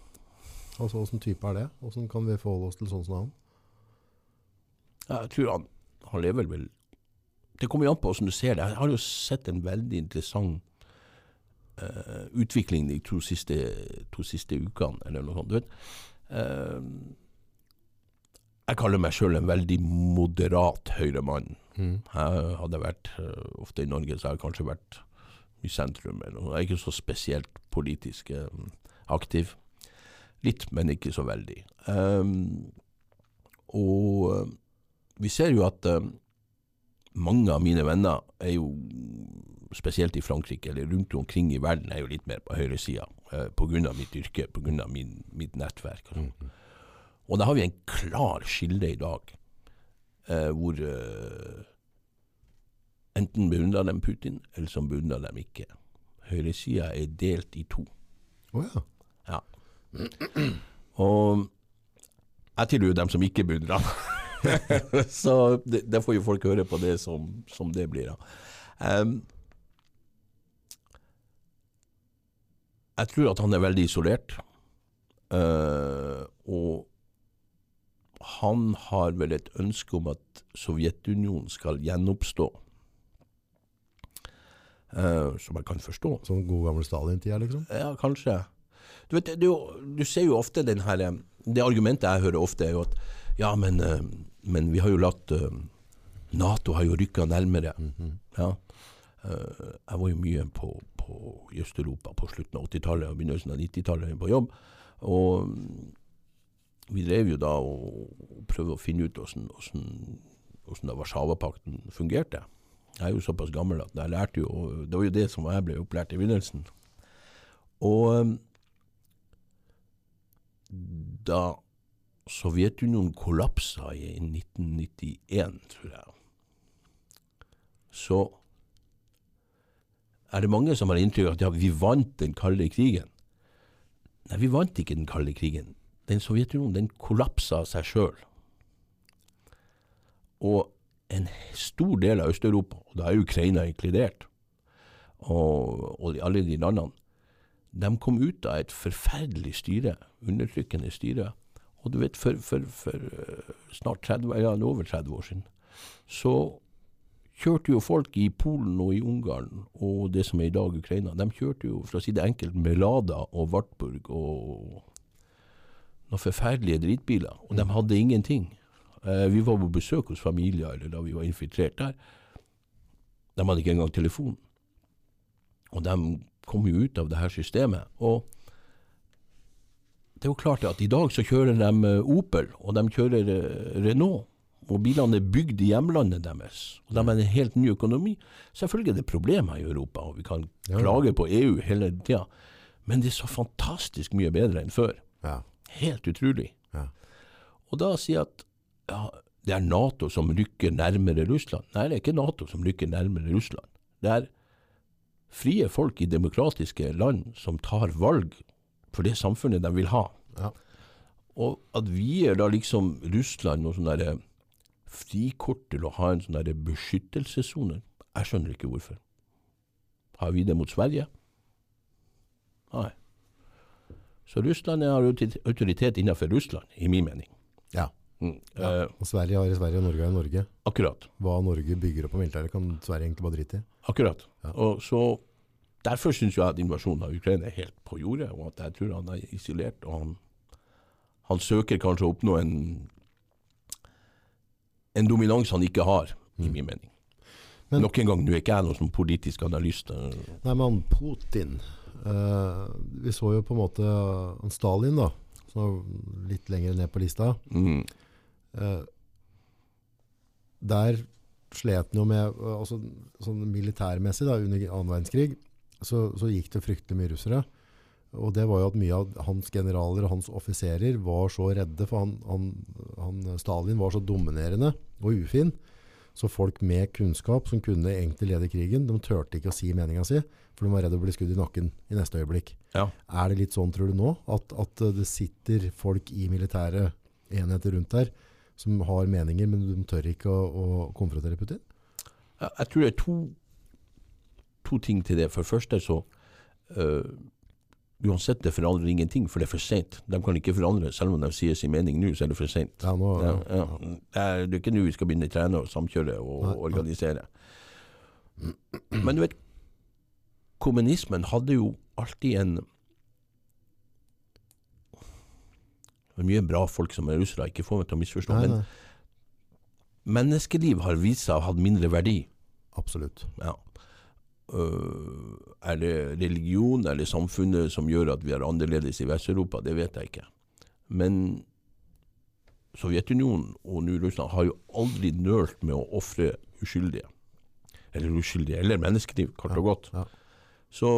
Speaker 1: Altså, Åssen type er det? Åssen kan vi forholde oss til sånn som han?
Speaker 2: Jeg tror han, han lever vel Det kommer jo an på hvordan du ser det. Jeg har jo sett en veldig interessant uh, utvikling de to siste, to siste ukene, eller noe sånt. Du vet. Uh, jeg kaller meg sjøl en veldig moderat høyremann.
Speaker 1: Mm.
Speaker 2: Jeg hadde vært eh, ofte i Norge, så har jeg kanskje vært i sentrum. Eller. Jeg er ikke så spesielt politisk aktiv. Litt, men ikke så veldig. Um, og vi ser jo at eh, mange av mine venner er jo, spesielt i Frankrike eller rundt omkring i verden, er jo litt mer på høyresida. Uh, Pga. mitt yrke, pga. mitt nettverk. Og, Mm. og da har vi en klar skille i dag, uh, hvor uh, enten beundrer dem Putin, eller så beundrer dem ikke. Høyresida er delt i to.
Speaker 1: Å ja.
Speaker 2: Ja. Og jeg tilhører dem som ikke beundrer ham. så det, det får jo folk høre på det som, som det blir. Da. Um, jeg tror at han er veldig isolert. Uh, og han har vel et ønske om at Sovjetunionen skal gjenoppstå. Uh, som jeg kan forstå.
Speaker 1: Som god gammel Stalin-tida, liksom?
Speaker 2: Ja, kanskje. Du, vet, du, du ser jo ofte den her eh, Det argumentet jeg hører ofte, er jo at ja, men, eh, men vi har jo latt eh, Nato har jo rykka nærmere. ja. Jeg var jo mye på, på i Øst-Europa på slutten av 80-tallet og begynnelsen av 90-tallet på jobb. Og mm, vi drev jo da og prøvde å finne ut hvordan, hvordan, hvordan Warszawapakten fungerte. Jeg er jo såpass gammel at jeg lærte jo Det var jo det som jeg ble opplært i begynnelsen. Og da Sovjetunionen kollapsa i 1991, tror jeg, så er det mange som har inntrykk av at ja, vi vant den kalde krigen. Nei, vi vant ikke den kalde krigen. Den Sovjetunionen den kollapsa seg sjøl. Og en stor del av Øst-Europa, og da er Ukraina inkludert, og, og alle de landene, de kom ut av et forferdelig styre, undertrykkende styre. Og du vet, for, for, for snart 30, ja, over 30 år siden, så kjørte jo folk i Polen og i Ungarn og det som er i dag Ukraina, de kjørte jo, for å si det enkelt, med Lada og Wartburg og noen forferdelige dritbiler. Og de hadde ingenting. Eh, vi var på besøk hos familier eller da vi var infiltrert der. De hadde ikke engang telefon. Og de kom jo ut av det her systemet. Og det er jo klart at i dag så kjører de Opel, og de kjører Renault. Og bilene er bygd i hjemlandet deres. Og de har en helt ny økonomi. Selvfølgelig er det problemer i Europa, og vi kan
Speaker 1: Ja.
Speaker 2: klage på EU hele tida. Men det er så fantastisk mye bedre enn før.
Speaker 1: Ja.
Speaker 2: Helt utrolig.
Speaker 1: Ja.
Speaker 2: Og da sier jeg at ja, det er Nato som rykker nærmere Russland. Nei, det er ikke Nato som rykker nærmere Russland. Det er frie folk i demokratiske land som tar valg for det samfunnet de vil ha.
Speaker 1: Ja.
Speaker 2: Og at vi er da liksom Russland noe sånn derre frikort til å ha en sånn beskyttelsessone. Jeg skjønner ikke hvorfor. Har vi det mot Sverige? Nei. Så Russland har autoritet innenfor Russland, i min mening.
Speaker 1: ja.
Speaker 2: Mm.
Speaker 1: Ja.
Speaker 2: Eh,
Speaker 1: Og Sverige har i Sverige, og Norge har i Norge.
Speaker 2: akkurat.
Speaker 1: Hva Norge bygger opp på militæret, kan Sverige egentlig bare drite i.
Speaker 2: Akkurat.
Speaker 1: Ja.
Speaker 2: Og så Derfor syns jeg at invasjonen av Ukraina er helt på jordet, og at jeg tror han er isolert. Og han, han søker kanskje å oppnå en, en dominans han ikke har, i min mening.
Speaker 1: Men-
Speaker 2: Nok en gang, nå er ikke jeg noen sånn politisk analyst. eh,
Speaker 1: Nei, men Putin eh, Vi så jo på en måte Stalin, da. Som var litt lenger ned på lista.
Speaker 2: Mm,
Speaker 1: Eh, der slet han jo med eh, altså, sånn Militærmessig, da, under annen verdenskrig, så, så gikk det fryktelig mye russere. Og det var jo at mye av hans generaler og hans offiserer var så redde, for han, han, han Stalin var så dominerende og ufin. Så folk med kunnskap som kunne egentlig lede krigen, de turte ikke å si meninga si, for de var redde å bli skutt i nakken i neste øyeblikk.
Speaker 2: ja.
Speaker 1: Er det litt sånn, tror du nå, at, at det sitter folk i militære enheter rundt der som har meninger, men de tør ikke å, å konfrontere Putin?
Speaker 2: Jeg, jeg tror det er to, to ting til det. For det første så øh, Uansett, det forandrer ingenting, for det er for seint. De kan ikke forandre, selv om de sier sin mening nå, så er det for seint.
Speaker 1: Ja,
Speaker 2: Ja, ja. Det, er, ikke nå vi skal begynne å trene og samkjøre og
Speaker 1: Nei, nei.
Speaker 2: organisere. Men du vet, kommunismen hadde jo alltid en Det er mye bra folk som er russere, ikke få meg til å misforstå,
Speaker 1: Nei,
Speaker 2: men menneskeliv har vist seg å ha hatt mindre verdi.
Speaker 1: Absolutt.
Speaker 2: Ja. Øh, er det religion eller samfunnet som gjør at vi er annerledes i Vest-Europa? Det vet jeg ikke. Men Sovjetunionen og nå Russland har jo aldri nølt med å ofre uskyldige. Eller uskyldige, eller menneskeliv, kort og godt.
Speaker 1: Ja.
Speaker 2: Så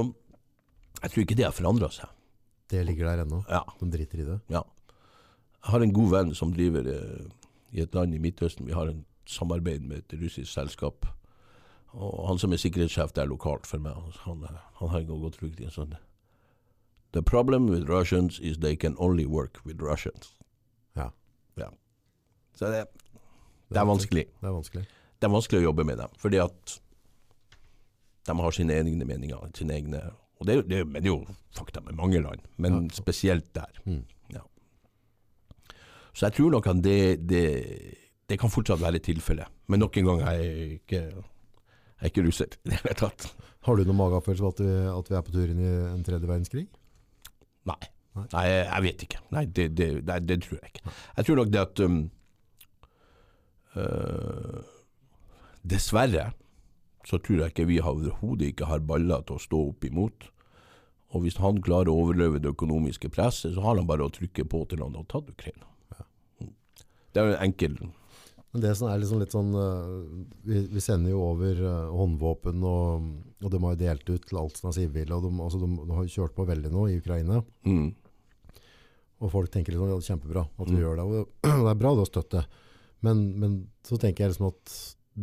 Speaker 2: jeg tror ikke det har forandra seg.
Speaker 1: Det ligger der ennå.
Speaker 2: Ja,
Speaker 1: De driter i det.
Speaker 2: ja. Jeg har en god venn som driver eh, i et land i Midtøsten. Vi har en samarbeid med et russisk selskap. Og han som er sikkerhetssjef der lokalt for meg, han, han har gått rykte i en sånn The problem with Russians is they can only work with Russians.
Speaker 1: Ja.
Speaker 2: Ja. Så det, det er vanskelig.
Speaker 1: Det er vanskelig.
Speaker 2: Det er vanskelig å jobbe med dem, fordi at de har sine egne meninger, sine egne Og det, er det, er jo- men det er jo fakta med mange land, men
Speaker 1: Ja.
Speaker 2: spesielt der.
Speaker 1: Mm.
Speaker 2: Ja. Så jeg tror nok at det, det, det kan fortsatt være tilfellet. Men nok en gang, jeg er ikke, jeg er ikke russer i det hele tatt.
Speaker 1: Har du noen magefølelse på at vi, at vi er på tur inn i en tredje verdenskrig?
Speaker 2: Nei.
Speaker 1: Nei.
Speaker 2: Jeg, vet ikke. Nei, det, det, det, det tror jeg ikke. Jeg tror nok det at um, uh, Dessverre så tror jeg ikke vi har- overhodet ikke har baller til å stå opp imot. Og hvis han klarer å overleve det økonomiske presset, så har han bare å trykke på til han har tatt Ukraina. Mm. Det er jo en enkel
Speaker 1: Men det som er liksom litt sånn øh, vi, vi sender jo over øh, håndvåpen, og, og de har jo delt ut til alt som er sivile. Og de, altså de, de har kjørt på veldig nå i Ukraina.
Speaker 2: mm,
Speaker 1: Og folk tenker liksom, ja, det kjempebra at vi
Speaker 2: Mm.
Speaker 1: gjør det. Og det er bra det å støtte. Men, men så tenker jeg liksom at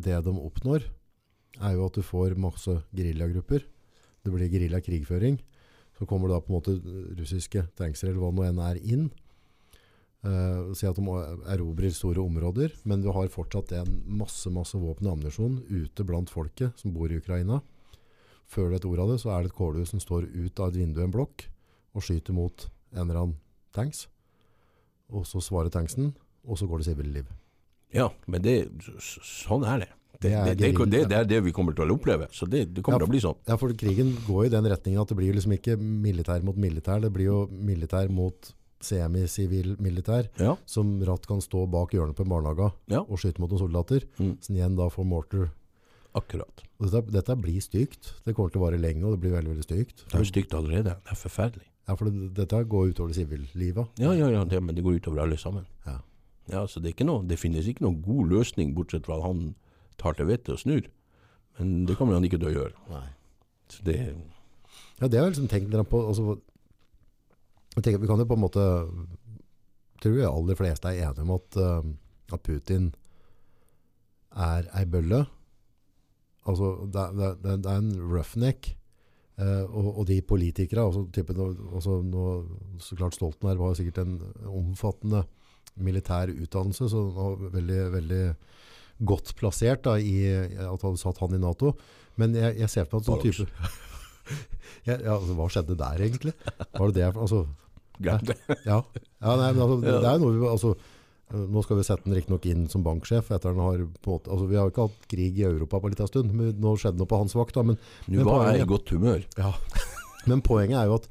Speaker 1: det de oppnår, er jo at du får masse geriljagrupper. Det blir geriljakrigføring. Så kommer da på en måte russiske tanks eller hva det nå enn er inn. Uh, si at de erobrer store områder, men du har fortsatt en masse, masse våpen og ammunisjon ute blant folket som bor i Ukraina. Før du et ordet av det, så er det et kålhus som står ut av et vindu i en blokk og skyter mot en eller annen tanks. Og så svarer tanksen, og så går det sivile liv.
Speaker 2: Ja, men det, så- sånn er det. Det,
Speaker 1: Det er
Speaker 2: det, det, er det vi kommer til å oppleve. Så det, det kommer
Speaker 1: Ja,
Speaker 2: til å bli sånn.
Speaker 1: Ja, for krigen går i den retningen at det blir liksom ikke militær mot militær, det blir jo militær mot semi-sivil militær,
Speaker 2: Ja.
Speaker 1: som ratt kan stå bak hjørnet på en barnehage
Speaker 2: Ja.
Speaker 1: og skyte mot noen soldater,
Speaker 2: Mm.
Speaker 1: som igjen da får mortar.
Speaker 2: Akkurat.
Speaker 1: Dette, dette blir stygt. Det kommer til å vare lenge, og det blir veldig, veldig stygt.
Speaker 2: Det er jo stygt allerede. Det er forferdelig.
Speaker 1: Ja, for det, dette går utover det sivillivet.
Speaker 2: Ja, ja, ja, det, men det går utover alle sammen.
Speaker 1: Ja.
Speaker 2: Ja, så det, er ikke noe, det finnes ikke noen god løsning, bortsett fra at han tar til vettet og snur. Men det kommer han ikke til å gjøre.
Speaker 1: Nei.
Speaker 2: Så det,
Speaker 1: Ja, det har jeg liksom tenkt på. Altså, jeg tenker, vi kan jo på en måte tror jeg aller fleste er enige om at, eh, at Putin er ei bølle. Altså, det, er- det, er- en roughneck. Eh, og, og de politikere, altså, type, nå- altså, nå, så klart Stoltenberg var sikkert en omfattende militær utdannelse, så han var veldig, veldig godt plassert da, i at han satt han i NATO. Men jeg, jeg ser på at sånn type ja, ja, altså, Hva skjedde der, egentlig? Var det det? Altså,
Speaker 2: glem det.
Speaker 1: ja. ja nei, men altså, det, det er noe vi, altså, Nå skal vi sette den riktignok inn som banksjef. etter den har på altså, Vi har ikke hatt krig i Europa på en liten stund. Men nå skjedde noe på hans vakt. Da, men,
Speaker 2: Nå
Speaker 1: Men
Speaker 2: var jeg i godt humør.
Speaker 1: ja. men poenget er jo at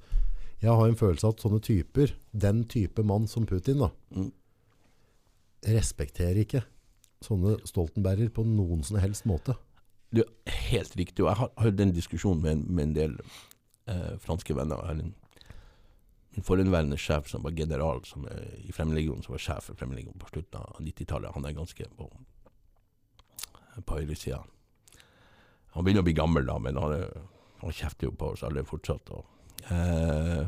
Speaker 1: jeg har en følelse av at sånne typer, den type mann som Putin, da,
Speaker 2: Mm.
Speaker 1: respekterer ikke sånne Stoltenberger på noen som helst måte.
Speaker 2: Er helt riktig. Og jeg har hørt en diskusjon med, en- med en del eh, franske venner. her forhenværende sjef som var general som i Fremmedlegionen, som var sjef for Fremmedlegionen på slutten av 90-tallet. Han er ganske på, på høyresida. Han begynner å bli gammel, da, men han, han kjefter jo på oss alle fortsatt. Og, eh,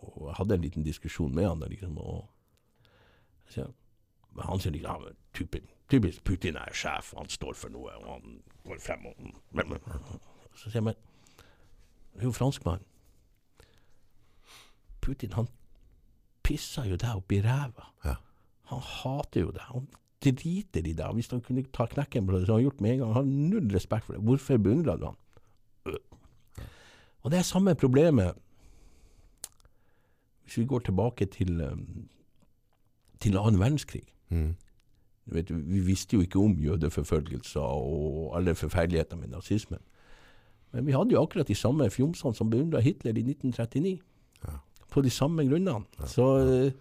Speaker 2: og jeg hadde en liten diskusjon med han. Liksom, og, så, men han sier liksom ja, typisk, Putin er sjef, han står for noe, og han går frem og. Så sier jeg, men det er jo franskmann. Putin, han pisser jo deg opp i ræva.
Speaker 1: Ja.
Speaker 2: Han hater jo deg. Han driter i deg. Hvis han kunne ta knekken på det, så hadde han gjort med en gang. Han har null respekt for det. Hvorfor beundrer du han? Øh. Og det er samme problemet hvis vi går tilbake til, um, til annen verdenskrig.
Speaker 1: Mm.
Speaker 2: Du vet, vi visste jo ikke om jødeforfølgelser og alle forferdeligheter med nazismen. Men vi hadde jo akkurat de samme fjomsene som beundra Hitler i 1939. På de samme grunnene. Så eh,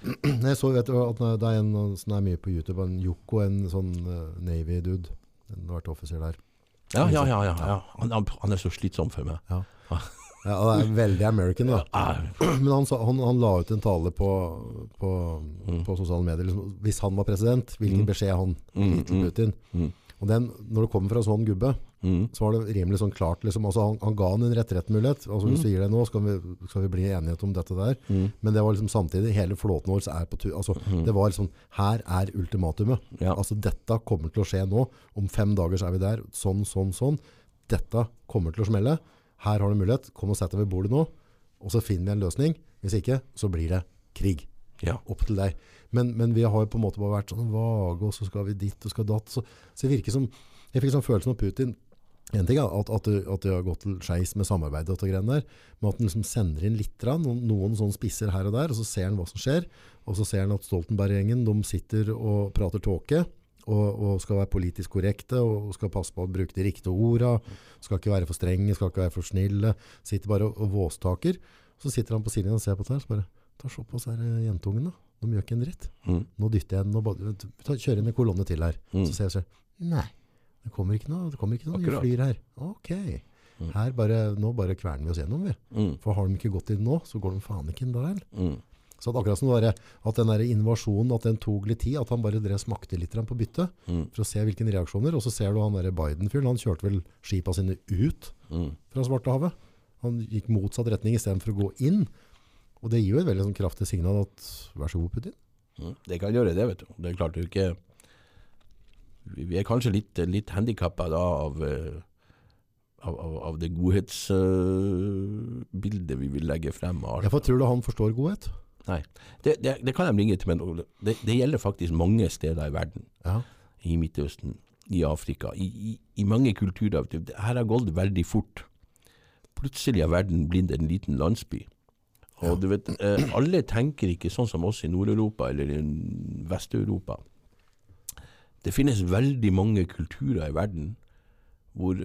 Speaker 1: Jeg så vet du, at det er en som er mye på YouTube, en Yoko, en sånn eh, Navy-dude. En har vært offiser der.
Speaker 2: ja, ja, ja. ja, ja. Han, han, han er så slitsom for meg.
Speaker 1: Ja. Ja, det er veldig American, da. Men han, sa- han, han la ut en tale på, på,
Speaker 2: Mm.
Speaker 1: på sosiale medier. Liksom, hvis han var president, hvilken
Speaker 2: Mm.
Speaker 1: beskjed han
Speaker 2: Mm,
Speaker 1: gitt til
Speaker 2: mm.
Speaker 1: Putin.
Speaker 2: Mm.
Speaker 1: Og den, når det kommer fra sånn gubbe,
Speaker 2: mm,
Speaker 1: så var det rimelig sånn klart. Liksom, altså, han, han ga han en retrettmulighet. Altså, Hvis
Speaker 2: vi
Speaker 1: du gir det nå, skal vi, skal vi bli enighet om dette der.
Speaker 2: mm,
Speaker 1: Men det var liksom samtidig, hele flåten vår er på tur. Altså,
Speaker 2: mm.
Speaker 1: det var liksom, her er ultimatumet.
Speaker 2: Ja.
Speaker 1: Altså, dette kommer til å skje nå. Om fem dager så er vi der. Sånn, sånn, sånn. Dette kommer til å smelle. Her har du mulighet. Kom og sett deg ved bordet nå. Og så finner vi en løsning. Hvis ikke, så blir det krig.
Speaker 2: ja.
Speaker 1: Opp til deg. Men, men vi har jo på en måte bare vært sånn vage, og så skal vi dit og skal datt. Så, så virker som Jeg fikk sånn følelsen av Putin en ting er at, at, at det har gått til skeis med samarbeidet og greiene der, men at han liksom sender inn litt, noen, noen sånn spisser her og der, og så ser han hva som skjer. Og så ser han at Stoltenberg-gjengen de sitter og prater tåke, og, og skal være politisk korrekte, og skal passe på å bruke de riktige orda, skal ikke være for strenge, skal ikke være for snille, sitter bare og, og våstaker. Så sitter han på siden og ser på det her, så bare, ta så på disse her jentungene, de gjør ikke en dritt.
Speaker 2: Mm,
Speaker 1: Nå dytter jeg den, ta, kjører inn en kolonne til her.
Speaker 2: Mm.
Speaker 1: Så ser jeg sånn nei, det kommer ikke noe, det kommer ikke noen nye flyr her. Ok,
Speaker 2: Mm.
Speaker 1: her bare, nå bare kverner vi oss gjennom vi.
Speaker 2: mm,
Speaker 1: For har de ikke gått inn nå, så går de faen ikke inn eller?
Speaker 2: mm.
Speaker 1: Så at akkurat som det var, at den der invasjonen, at den tok litt tid, at han bare drev smakte litt på byttet,
Speaker 2: Mm,
Speaker 1: for å se hvilke reaksjoner, og så ser du han der Biden-fyren, han kjørte vel skipa sine ut
Speaker 2: mm.
Speaker 1: fra Svartehavet. Han gikk motsatt retning i stedet for å gå inn. Og det gir jo et veldig sånn kraftig signal at, vær så god Putin.
Speaker 2: Mm. Det kan gjøre det, vet du. Det er klart du ikke Vi er kanskje litt, litt handikappa av, eh, av, av, av det godhetsbildet vi vil legge frem. alt.
Speaker 1: Tror du han forstår godhet?
Speaker 2: Det, det, det kan jeg bringe til, men det, det gjelder faktisk mange steder i verden.
Speaker 1: Ja.
Speaker 2: I Midtøsten, i Afrika, i, i, i mange kulturer. Her har gått veldig fort. Plutselig har verden blitt en liten landsby. Og du vet, eh, alle tenker ikke sånn som oss i Nord-Europa eller i Vest-Europa. Det finnes veldig mange kulturer i verden hvor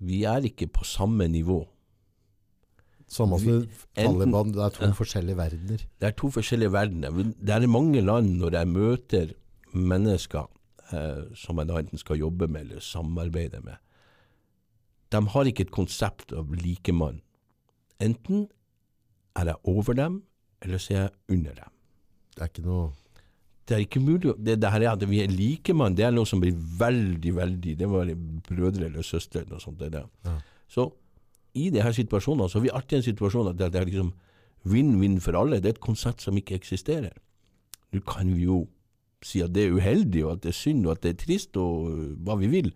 Speaker 2: vi er ikke på samme nivå.
Speaker 1: Samme som Taliban, det er to forskjellige verdener.
Speaker 2: Det er to forskjellige verdener. Det er mange land når jeg møter mennesker eh, som jeg da enten skal jobbe med eller samarbeide med. De har ikke et konsept av likemann. Enten er jeg over dem, eller så er jeg under dem.
Speaker 1: Det er ikke noe
Speaker 2: Det er ikke mulig det, det her er at vi er likemann, det er noe som blir veldig, veldig Det må være brødre eller søstre eller noe sånt. Det er det.
Speaker 1: Ja.
Speaker 2: Så i disse situasjonene så har vi alltid en situasjon at det, det er liksom vinn-vinn for alle. Det er et konsept som ikke eksisterer. Nå kan vi jo si at det er uheldig, og at det er synd, og at det er trist, og øh, hva vi vil.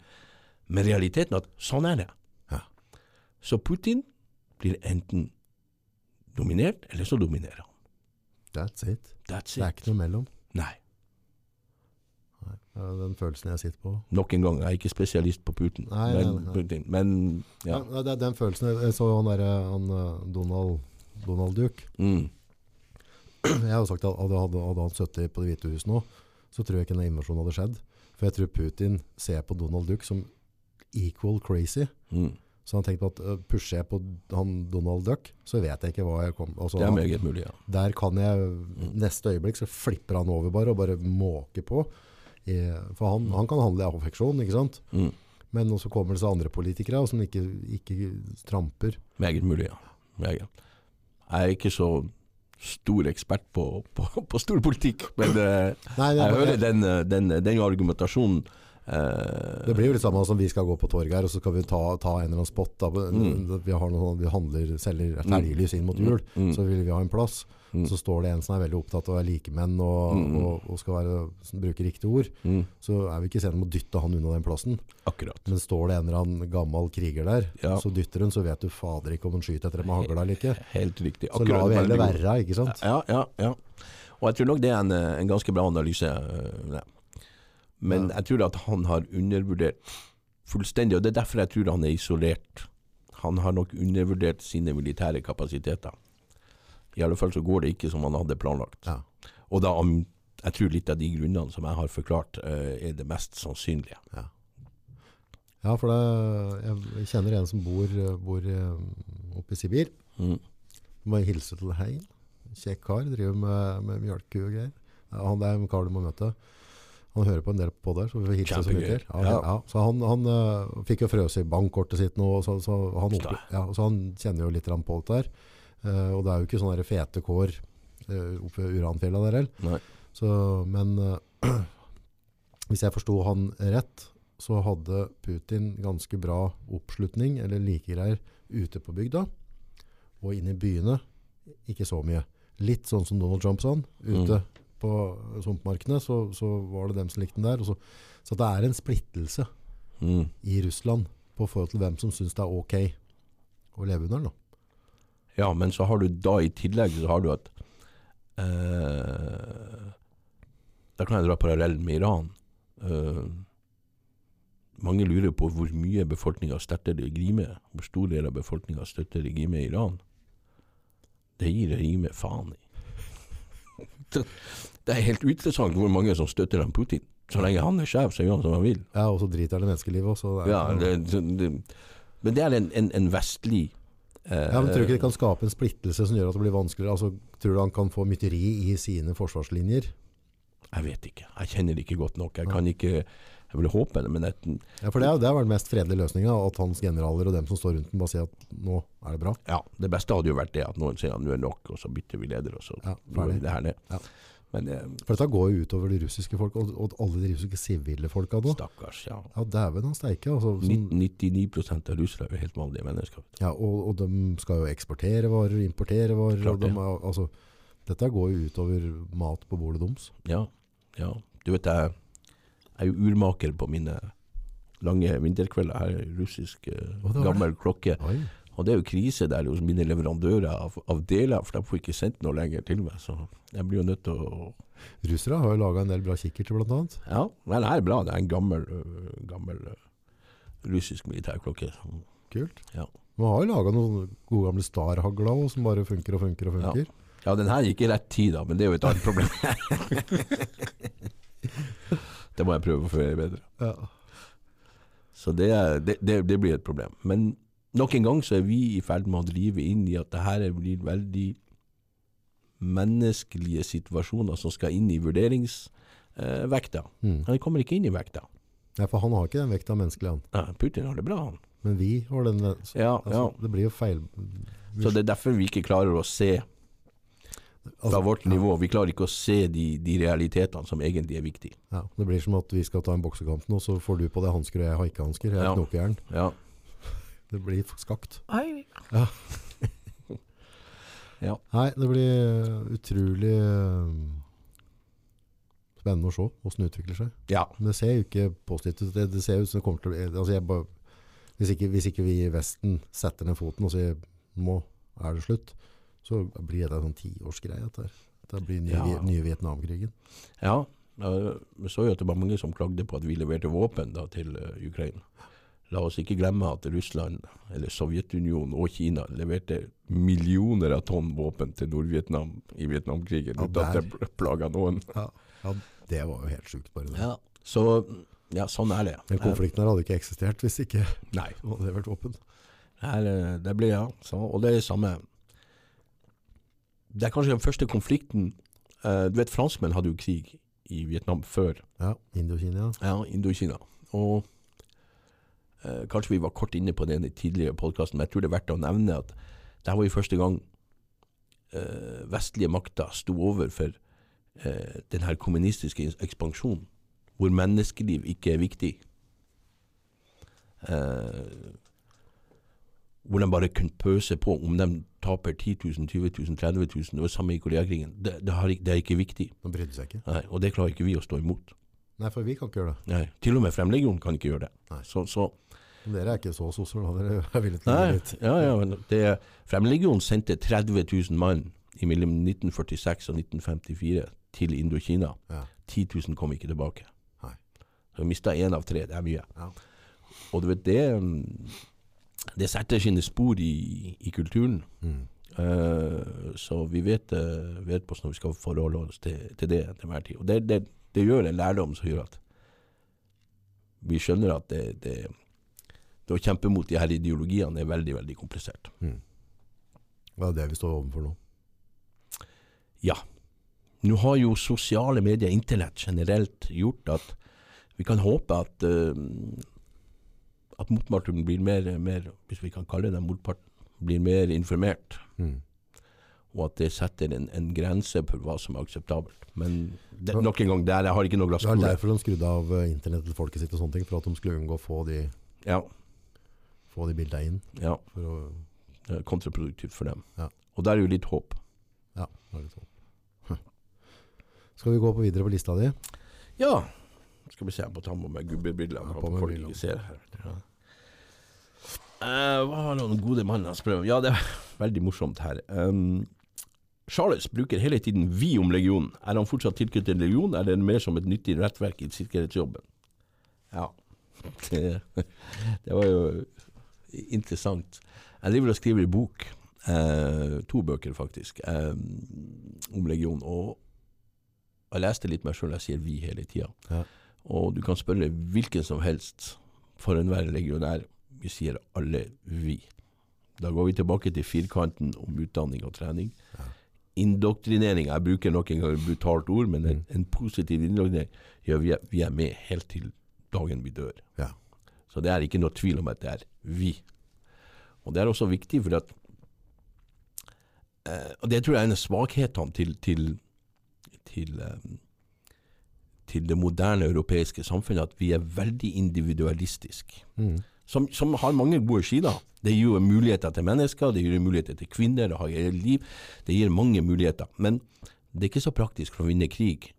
Speaker 2: Men realiteten er at sånn er det.
Speaker 1: Ja.
Speaker 2: Så Putin blir enten dominert, eller så dominerer han.
Speaker 1: That's it.
Speaker 2: That's it.
Speaker 1: Det er ikke noe mellom.
Speaker 2: Nei.
Speaker 1: Nei. Det er den følelsen jeg sitter på.
Speaker 2: Nok en gang, jeg er ikke spesialist på Putin.
Speaker 1: Nei,
Speaker 2: men,
Speaker 1: nei.
Speaker 2: Putin, men ja.
Speaker 1: Ja. det er den følelsen. Jeg- så han der, eh, Donald, Donald Duck.
Speaker 2: Mm,
Speaker 1: Jeg har jo sagt at hadde, hadde han sittet på Det hvite huset nå, så tror jeg ikke den invasjonen hadde skjedd. For jeg tror Putin ser på Donald Duck som equal crazy.
Speaker 2: mm.
Speaker 1: Så han tenkte på at uh, pusher jeg på han Donald Duck, så vet jeg ikke hva jeg kommer altså,
Speaker 2: Det er meget mulig, ja.
Speaker 1: Der kan jeg Neste øyeblikk så flipper han over bare og bare måker på. I, for han, han kan handle i affeksjon, ikke sant?
Speaker 2: Mm.
Speaker 1: Men også kommer det seg andre politikere som ikke, ikke tramper.
Speaker 2: Meget mulig, ja. Meget. Jeg er ikke så stor ekspert på, på, på storpolitikk, men eh,
Speaker 1: Nei, jeg,
Speaker 2: jeg
Speaker 1: er
Speaker 2: hører den, eh, den, den argumentasjonen. Eh,
Speaker 1: det blir jo litt samme som vi skal gå på torget her, og så skal vi ta, ta en eller annen spot.
Speaker 2: Mm.
Speaker 1: Vi, har noe, vi handler, selger fergelys inn mot jul,
Speaker 2: Mm.
Speaker 1: så vil vi ha en plass.
Speaker 2: Mm.
Speaker 1: Så står det en som er veldig opptatt av å være likemenn og,
Speaker 2: Mm.
Speaker 1: og, og skal være, bruke riktige ord.
Speaker 2: mm,
Speaker 1: Så er vi ikke sene med å dytte han unna den plassen.
Speaker 2: akkurat.
Speaker 1: Men står det en eller annen gammel kriger der,
Speaker 2: Ja.
Speaker 1: så dytter hun, så vet du fader ikke om hun skyter etter dem med hagla eller ikke.
Speaker 2: Helt riktig.
Speaker 1: Så lar vi heller være, ikke sant?
Speaker 2: Ja, ja, ja. Og jeg tror nok det er en, en ganske bra analyse. det. Men
Speaker 1: Ja.
Speaker 2: jeg tror at han har undervurdert fullstendig, og det er derfor jeg tror han er isolert. Han har nok undervurdert sine militære kapasiteter. I alle fall så går det ikke som han hadde planlagt.
Speaker 1: Ja.
Speaker 2: Og da, jeg tror litt av de grunnene som jeg har forklart, eh, er det mest sannsynlige.
Speaker 1: Ja, for det, jeg kjenner en som bor, bor eh, oppe i Sibir.
Speaker 2: Mm.
Speaker 1: Må hilse til Hein. Kjekk kar. Driver med, med mjølku og greier. Han er en kar du må møte. Han hører på en del på der, så vi får hilse så mye til. Ja,
Speaker 2: Ja.
Speaker 1: ja. Så han, han uh, fikk jo frøse i bankkortet sitt nå, så, så, han, opp, ja, så han kjenner jo litt på dette her. Uh, og det er jo ikke sånne fete kår uh, oppe ved Uranfjella der heller. Men eh, hvis jeg forsto han rett, så hadde Putin ganske bra oppslutning, eller like greier, ute på bygda. Og inne i byene, ikke så mye. Litt sånn som Donald Trump sa han, Ute på sumpmarkene så, så var det dem som likte den der. Så, så det er en splittelse
Speaker 2: Mm.
Speaker 1: i Russland på forhold til hvem som syns det er ok å leve under den.
Speaker 2: Ja, men så har du da i tillegg så har du at eh, Da kan jeg dra parallellen med Iran. Eh, mange lurer på hvor mye befolkninga støtter regimet. Hvor stor del av befolkninga støtter regimet i Iran. Det gir regimet faen i. Det, det er helt uinteressant hvor mange som støtter han Putin. Så lenge han er sjef, så gjør han som han vil.
Speaker 1: Ja, Og så driter han i menneskelivet også. det
Speaker 2: Ja, det, men det er en, en, en vestlig eh,
Speaker 1: Ja, men Tror du ikke det kan skape en splittelse som gjør at det blir vanskeligere? Altså, tror du han kan få mytteri i sine forsvarslinjer?
Speaker 2: Jeg vet ikke. Jeg kjenner det ikke godt nok. Jeg kan ikke Jeg vil håpe det, men jeg,
Speaker 1: Ja, For det det har vært den mest fredelige løsninga. At hans generaler og dem som står rundt ham bare sier at nå er det bra.
Speaker 2: ja, det beste hadde jo vært det at noen sier at nå er det nok, og så bytter vi leder, og så
Speaker 1: Ja,
Speaker 2: går det her ned.
Speaker 1: Ja.
Speaker 2: Men eh,
Speaker 1: For dette går jo utover de russiske folk, og, og alle de russiske sivile folka nå.
Speaker 2: stakkars, ja.
Speaker 1: Ja, dæven han steike. Altså, sånn,
Speaker 2: 99% av russere er jo helt vanlige mennesker.
Speaker 1: ja, og, og de skal jo eksportere varer, importere varer.
Speaker 2: Klart
Speaker 1: Og de
Speaker 2: det.
Speaker 1: er, altså, dette går jo utover mat på bordet deres.
Speaker 2: Ja, ja. Du vet, jeg jeg er jo urmaker på mine lange vinterkvelder. Her er russisk
Speaker 1: var
Speaker 2: gammel klokke.
Speaker 1: Oi.
Speaker 2: Og det er jo krise der hos mine leverandører av, av deler, for de får ikke sendt noe lenger til meg. Så jeg blir jo nødt til å
Speaker 1: Russere har jo laga en del bra kikkerter, annet.
Speaker 2: Ja, men det er bra. Det er en gammel, gammel russisk militærklokke.
Speaker 1: Kult.
Speaker 2: Ja.
Speaker 1: Man har jo laga noen gode gamle Star-hagler òg, som bare funker og funker og funker.
Speaker 2: Ja, den her gikk i rett tid, da, men det er jo et annet problem. det må jeg prøve å føre bedre.
Speaker 1: Ja.
Speaker 2: Så det, er, det, det, det blir et problem. Men nok en gang så er vi i ferd med å drive inn i at det her blir veldig menneskelige situasjoner som skal inn i vurderingsvekta.
Speaker 1: Mm.
Speaker 2: Han kommer ikke inn i vekta.
Speaker 1: ja, for han har ikke den vekta menneskelig, han.
Speaker 2: Ja, Putin har det bra, han.
Speaker 1: Men vi har den. Så,
Speaker 2: Ja,
Speaker 1: altså,
Speaker 2: ja.
Speaker 1: Det blir jo feil.
Speaker 2: Så det er derfor vi ikke klarer å se fra
Speaker 1: Altså,
Speaker 2: vårt nivå. Vi klarer ikke å se de, de realitetene som egentlig er viktige.
Speaker 1: Ja, det blir som at vi skal ta en boksekamp nå, så får du på deg hansker og jeg har ikke hansker. Jeg er
Speaker 2: Ja.
Speaker 1: knokejern.
Speaker 2: Ja.
Speaker 1: Det blir skakt.
Speaker 2: Nei.
Speaker 1: Ja.
Speaker 2: Ja.
Speaker 1: Nei, det blir utrolig eh, spennende å se hvordan det utvikler seg.
Speaker 2: ja.
Speaker 1: Men det ser jo ikke positivt ut. Det, det ser ut som det kommer til å bli altså jeg bare, hvis, ikke, hvis ikke vi i Vesten setter ned foten og sier nå er det slutt, så blir det en sånn tiårsgreie. dette. Det blir nye,
Speaker 2: Ja.
Speaker 1: nye Vietnamkrigen.
Speaker 2: ja. Vi så jo at det var mange som klagde på at vi leverte våpen da, til uh, Ukraina. La oss ikke glemme at Russland, eller Sovjetunionen og Kina leverte millioner av tonn våpen til Nord-Vietnam i Vietnamkrigen
Speaker 1: Ja,
Speaker 2: uten at det plaga noen.
Speaker 1: Ja. det var jo helt sjukt, bare det.
Speaker 2: Ja. Så ja, sånn er det.
Speaker 1: Den konflikten her hadde ikke eksistert hvis ikke
Speaker 2: Nei.
Speaker 1: det hadde vært våpen.
Speaker 2: Eh, det ble, ja, så, og det er det samme. Det er kanskje den første konflikten uh, Du vet, franskmenn hadde jo krig i Vietnam før
Speaker 1: Ja, Indokina.
Speaker 2: ja, Indokina. Og uh, kanskje vi var kort inne på det i den tidligere podkasten, men jeg tror det er verdt å nevne at det var jo første gang uh, vestlige makter sto overfor uh, den her kommunistiske ekspansjonen, hvor menneskeliv ikke er viktig. Eh, hvor de bare kunne pøse på. Om de taper 10 000, 20 000, 30 000, det var samme i Koreakrigen. Det, det, har, det er ikke viktig.
Speaker 1: De brydde seg ikke.
Speaker 2: Nei, og det klarer ikke vi å stå imot.
Speaker 1: Nei, for vi kan ikke gjøre det.
Speaker 2: Nei, til og med Fremlegionen kan ikke gjøre det.
Speaker 1: Nei.
Speaker 2: Så, så
Speaker 1: dere er ikke så sosiale. Dere er villige til å gjøre litt.
Speaker 2: ja, ja, men det, Fremlegionen sendte 30 000 mann i mellom 1946 og 1954 til Indokina.
Speaker 1: Ja.
Speaker 2: 10 000 kom ikke tilbake.
Speaker 1: Nei.
Speaker 2: Så vi mista én av tre. Det er mye.
Speaker 1: Ja.
Speaker 2: Og du vet, det mm, Det setter sine spor i, i kulturen.
Speaker 1: Mm.
Speaker 2: Uh, så vi vet, uh, vet hvordan vi skal forholde oss til, til det til hver tid. Og det, det, det gjør en lærdom som gjør at vi skjønner at det, det, det å kjempe mot de her ideologiene er veldig, veldig komplisert.
Speaker 1: Hva er det vi står overfor nå?
Speaker 2: Ja. Nå har jo sosiale medier, internett generelt, gjort at vi kan håpe at uh, at motparten blir mer, mer, hvis vi kan kalle det motparten, blir mer informert.
Speaker 1: Mm.
Speaker 2: Og at det setter en, en grense for hva som er akseptabelt. Men det, nok en gang, der, jeg har ikke noe
Speaker 1: Det er
Speaker 2: glasskule.
Speaker 1: derfor de skrudde av eh, internett til folket sitt og sånne ting, for at de skulle unngå å få de,
Speaker 2: Ja,
Speaker 1: få de bildene inn.
Speaker 2: ja,
Speaker 1: For å,
Speaker 2: det er kontraproduktivt for dem.
Speaker 1: Ja.
Speaker 2: Og der er jo litt håp.
Speaker 1: ja, det er litt håp. Hm. Skal vi gå på videre på lista di?
Speaker 2: Ja. Skal vi se, jeg må ta på meg gubbebrillene.
Speaker 1: Ja, på med
Speaker 2: folk
Speaker 1: brillene.
Speaker 2: ikke ser her. Ja. Uh, hva har noen gode mann jeg spør om? Ja, det er veldig morsomt her. Um, Charles bruker hele tiden 'vi' om legionen. Er han fortsatt tilknyttet legion, eller er det mer som et nyttig rettverk i sikkerhetsjobben? Ja, det, det var jo interessant. Jeg driver og skriver i bok, eh, to bøker faktisk, eh, om legionen. Og jeg leste litt meg sjøl, jeg sier 'vi' hele tida.
Speaker 1: Ja.
Speaker 2: Og du kan spørre hvilken som helst for enhver legionær. Vi sier alle 'vi'. Da går vi tilbake til firkanten om utdanning og trening.
Speaker 1: Ja.
Speaker 2: Indoktrinering, jeg bruker nok en gang et brutalt ord, men en,
Speaker 1: Mm.
Speaker 2: en positiv indoktrinering gjør vi, er- vi er med helt til dagen vi dør.
Speaker 1: Ja.
Speaker 2: Så det er ikke noe tvil om at det er vi. Og det er også viktig, for at eh, Og det tror jeg er en av svakhetene til, til, til, eh, til det moderne europeiske samfunnet, at vi er veldig individualistiske.
Speaker 1: Mm.
Speaker 2: Som, som har mange gode sider. Det gir jo muligheter til mennesker, det gir muligheter til kvinner, det har eget liv. Det gir mange muligheter. Men det er ikke så praktisk for å vinne krig.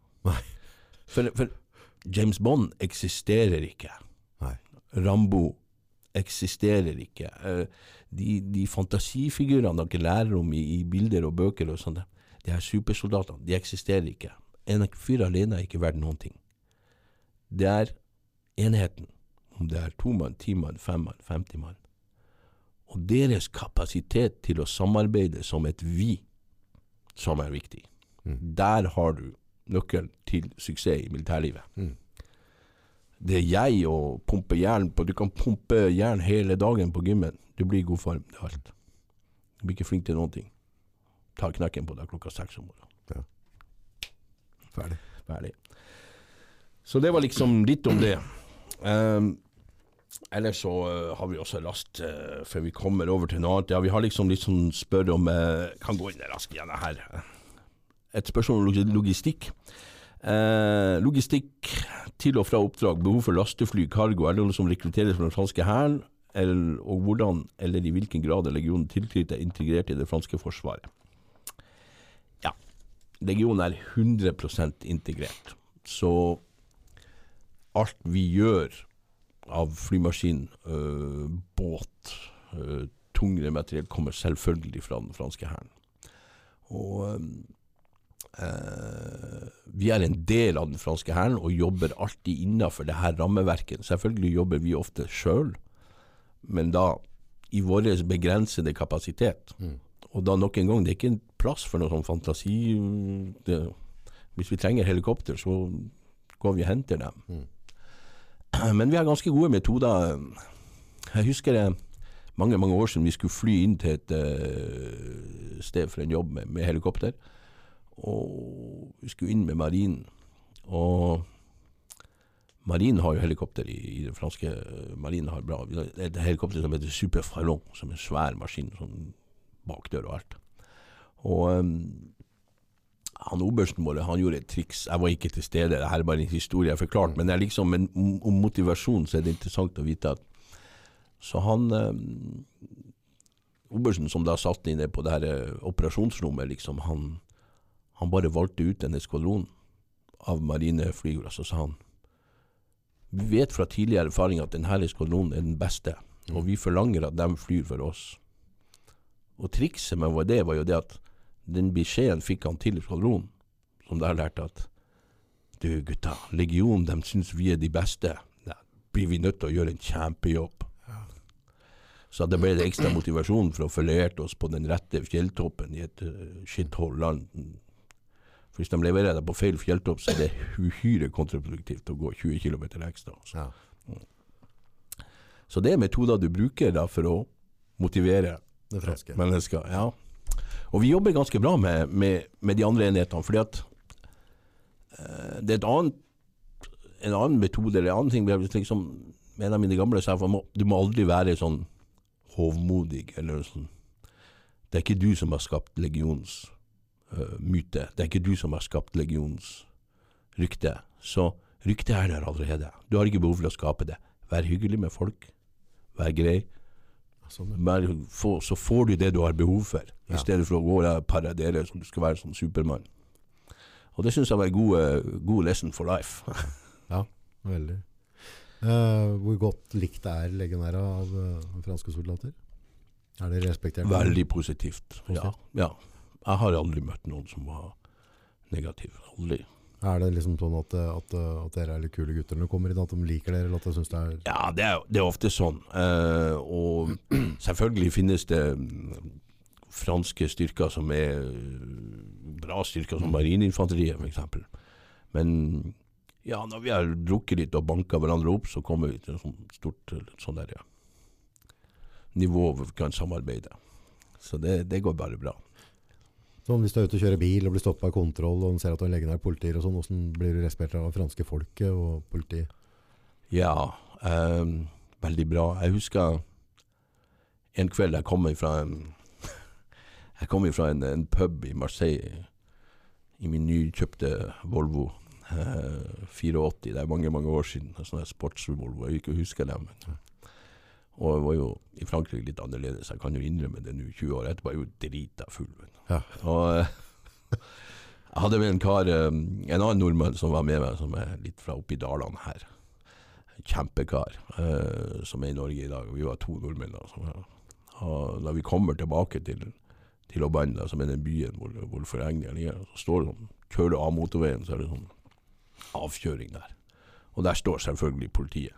Speaker 2: For, for James Bond eksisterer ikke.
Speaker 1: Nei.
Speaker 2: Rambo eksisterer ikke. Eh, De, de fantasifigurene dere lærer om i, i bilder og bøker og sånt, de her supersoldatene, de eksisterer ikke. En fyr alene er ikke verdt noen ting. Det er enheten. Om det er to mann, ti mann, fem mann, 50 mann. Og deres kapasitet til å samarbeide som et vi, som er viktig.
Speaker 1: Mm.
Speaker 2: Der har du nøkkelen til suksess i militærlivet.
Speaker 1: Mm.
Speaker 2: Det er jeg å pumpe jern på Du kan pumpe jern hele dagen på gymmen. Du blir i god form. Det er alt. Du blir ikke flink til noen ting. Ta knekken på deg klokka seks om morgenen.
Speaker 1: Ferdig.
Speaker 2: Ferdig. Så det var liksom litt om det. Um, ellers så eh, har vi også last, uh, før vi kommer over til noe annet. Ja, vi har liksom litt sånn spørre om uh, Kan gå inn raskt igjen her. Et spørsmål om logistikk. Logistikk til og fra oppdrag, behov for lastefly, cargo, det noe som rekrutteres fra den franske hæren? Og hvordan, eller i hvilken grad er legionen tilknyttet integrert i det franske forsvaret? Legionen er 100 integrert. Så alt vi gjør av flymaskin, øh, båt, øh, tungere materiell, kommer selvfølgelig fra den franske hæren. Og øh, eh, vi er en del av den franske hæren og jobber alltid innafor det her rammeverket. Selvfølgelig jobber vi ofte sjøl, men da i vår begrensede kapasitet.
Speaker 1: Mm.
Speaker 2: Og da nok en gang, det er ikke plass for noe sånn fantasi. Det, hvis vi trenger helikopter, så går vi og henter dem.
Speaker 1: Mm.
Speaker 2: Men vi har ganske gode metoder. Jeg husker det mange mange år siden vi skulle fly inn til et uh, sted for en jobb med, med helikopter. Og vi skulle inn med marinen. Og marinen har jo helikopter i, i den franske eh, marinen har bra. Et helikopter som heter Super Fallon, som er en svær maskin. sånn bakdør og alt. Og um, han obersten vår han gjorde et triks. Jeg var ikke til stede, det her er bare en historie jeg har forklart. Men liksom en, om motivasjon så er det interessant å vite at Så han um, Obersten som da satt inne på det her eh, operasjonsrommet, liksom, han, han bare valgte ut en eskvadron av marineflygere. Så sa han vi vet fra tidligere erfaring at denne eskvadronen er den beste, og vi forlanger at de flyr for oss. Og trikset med det var jo det at den beskjeden fikk han til skvadronen, som der lærte at du gutta, legionen de syns vi er de beste. Da blir vi nødt til å gjøre en kjempejobb. Så det ble det ekstra motivasjon for å lært oss på den rette fjelltoppen i et uh, shithole land. For hvis de leverer deg på feil fjelltopp, så er det uhyre kontraproduktivt å gå 20 km ekstra. Så.
Speaker 1: Ja.
Speaker 2: Så det er metoder du bruker da for å motivere
Speaker 1: Det franske.
Speaker 2: mennesker. Ja. Og vi jobber ganske bra med, med, med de andre enhetene, fordi at uh, det er et annet, en annen metode, eller en annen ting liksom, En av mine gamle sa du må aldri være sånn hovmodig, eller sånn Det er ikke du som har skapt legionens uh, myte. Det er ikke du som har skapt legionens rykte. Så ryktet er der allerede. Du har ikke behov for å skape det. Vær hyggelig med folk. Vær grei.
Speaker 1: Sånn,
Speaker 2: få, så får du det du har behov for, i stedet for å gå og paradere som du skal være som Supermann. Og det syns jeg var en god, eh, god lesson for life.
Speaker 1: Ja, veldig. Uh, hvor godt likt er legionæra av uh, franske soldater? Er det respektert?
Speaker 2: Veldig positivt. Ja, ja. Jeg har aldri møtt noen som var negativ. Aldri.
Speaker 1: Er det liksom sånn at, eh, at, eh, at dere er litt kule gutter når dere kommer inn, at de liker dere, eller at de synes det er
Speaker 2: Ja, det er, det er ofte sånn. Uh, og selvfølgelig finnes det franske styrker som er bra styrker, som marineinfanteriet f.eks. Men ja, når vi har drukket litt og banka hverandre opp, så kommer vi til et sånt stort sånn der, ja, nivå hvor vi kan samarbeide. Så det, det går bare bra.
Speaker 1: Sånn, Hvis du er ute og kjører bil og blir stoppa av kontroll, og ser at du er en legionær politiet og sånn, hvordan blir du respektert av franske folket og politiet?
Speaker 2: Ja, eh, veldig bra. Jeg husker en kveld jeg kom fra en Jeg kom fra en, en pub i Marseille i min nykjøpte Volvo. Eh, 84, det er mange mange år siden. En sånn sports-Volvo. Jeg ikke husker det. Og jeg var jo i Frankrike litt annerledes. Jeg kan jo innrømme det nå, 20 år etterpå. Jeg er jo drita full. Men.
Speaker 1: Ja.
Speaker 2: Og eh, jeg hadde med en kar, eh, en annen nordmann som var med meg, som er litt fra oppi dalene her. Kjempekar, eh, som er i Norge i dag. Vi var to nordmenn. var- og da vi kommer tilbake til, til Obanda, som er den byen hvor, hvor Forengnia ligger, så står det sånn, kjører du av motorveien, så er det sånn avkjøring der. Og der står selvfølgelig politiet.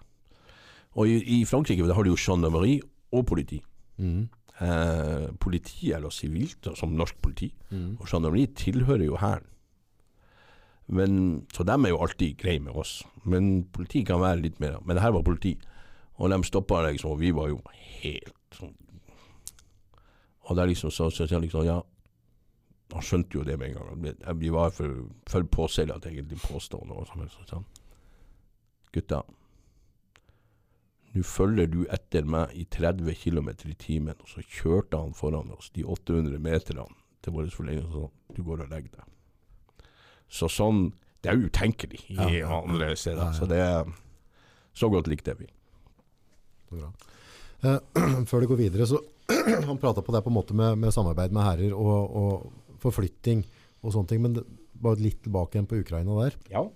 Speaker 2: Og i, i Frankrike har de jo gendarmerie og politi.
Speaker 1: Mm.
Speaker 2: Eh, politi eller sivilt, som norsk politi.
Speaker 1: Mm.
Speaker 2: Og gendarmeri tilhører jo hæren. Så de er jo alltid greie med oss. Men politi kan være litt mer Men det her var politi. Og de stoppa liksom, og vi var jo helt sånn Og der liksom så så jeg liksom Ja, han skjønte jo det med en gang. Vi- var for, for påseila til egentlig påstående noe som helst. Så Gutta, nå følger du etter meg i 30 km i timen. Og så kjørte han foran oss de 800 meterne til vår forlengelse. og Sånn, du går og legger deg. Så sånn Det er utenkelig i
Speaker 1: Ja,
Speaker 2: andre steder. Så det er Så godt likte vi.
Speaker 1: Bra. Eh, før du går videre, så Han prata på det på en måte med, med samarbeid med herrer og, og forflytting og sånne ting. Men det, bare litt tilbake igjen på Ukraina der.
Speaker 2: Ja.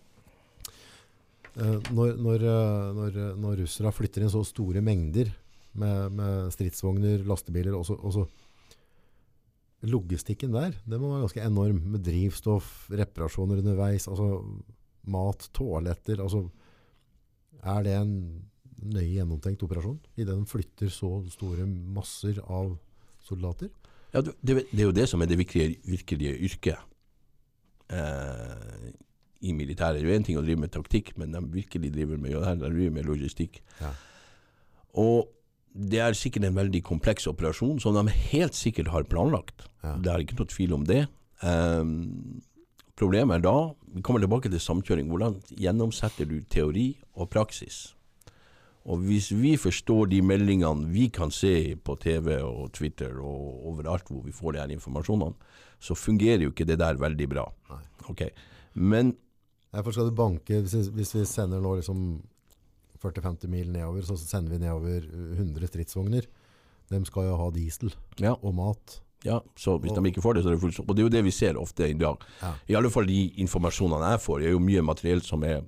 Speaker 1: Eh, når, når, eh, når, når russerne flytter inn så store mengder med, med stridsvogner, lastebiler også, også Logistikken der, det må være ganske enorm. Med drivstoff, reparasjoner underveis, altså mat, toaletter. Altså, er det en nøye gjennomtenkt operasjon? Idet de flytter så store masser av soldater?
Speaker 2: Ja, det det er jo det som er det virkelige, virkelige yrket eh, i militæret. Det er én ting å drive med taktikk, men de virkelig driver med, det her, de driver med logistikk.
Speaker 1: Ja.
Speaker 2: Og det er sikkert en veldig kompleks operasjon som de helt sikkert har planlagt.
Speaker 1: Ja.
Speaker 2: Det er ikke noe tvil om det. Um, problemet er da, vi kommer tilbake til samkjøring, hvordan gjennomsetter du teori og praksis? Og hvis vi forstår de meldingene vi kan se på TV og Twitter og overalt hvor vi får de her informasjonene, så fungerer jo ikke det der veldig bra. Okay. Men
Speaker 1: Derfor skal du banke, hvis vi, sender nå liksom 40-50 mil nedover, så sender vi nedover 100 stridsvogner. De skal jo ha diesel
Speaker 2: ja,
Speaker 1: og mat.
Speaker 2: ja, så hvis de ikke får det, så er det fullt Og det er jo det vi ser ofte i dag.
Speaker 1: Ja.
Speaker 2: I alle fall de informasjonene jeg får, er jo mye materiell som er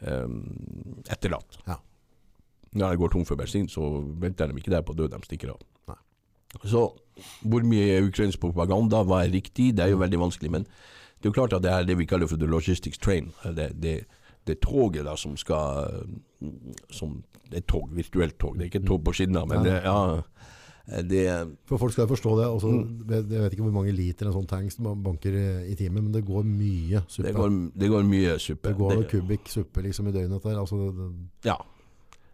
Speaker 2: um, etterlatt.
Speaker 1: Ja.
Speaker 2: Når jeg går tom for bensin, så venter de ikke der på å dø, de stikker av.
Speaker 1: Nei.
Speaker 2: Så hvor mye er ukrainsk propaganda, hva er riktig, det er jo veldig vanskelig. Men det er jo klart at det er det vi kaller for the logistics train. Det, det, det toget da som skal som, Det er tog, virtuelt tog. Det er ikke et tog på skinner, men det, ja, det
Speaker 1: For folk skal forstå det. Også,
Speaker 2: Mm.
Speaker 1: jeg vet ikke hvor mange liter en sånn tanks man banker i, timen, men det går mye suppe.
Speaker 2: det, går, det går mye suppe.
Speaker 1: Det går
Speaker 2: Det-
Speaker 1: kubikk suppe liksom i døgnet der. Altså, det,
Speaker 2: Ja.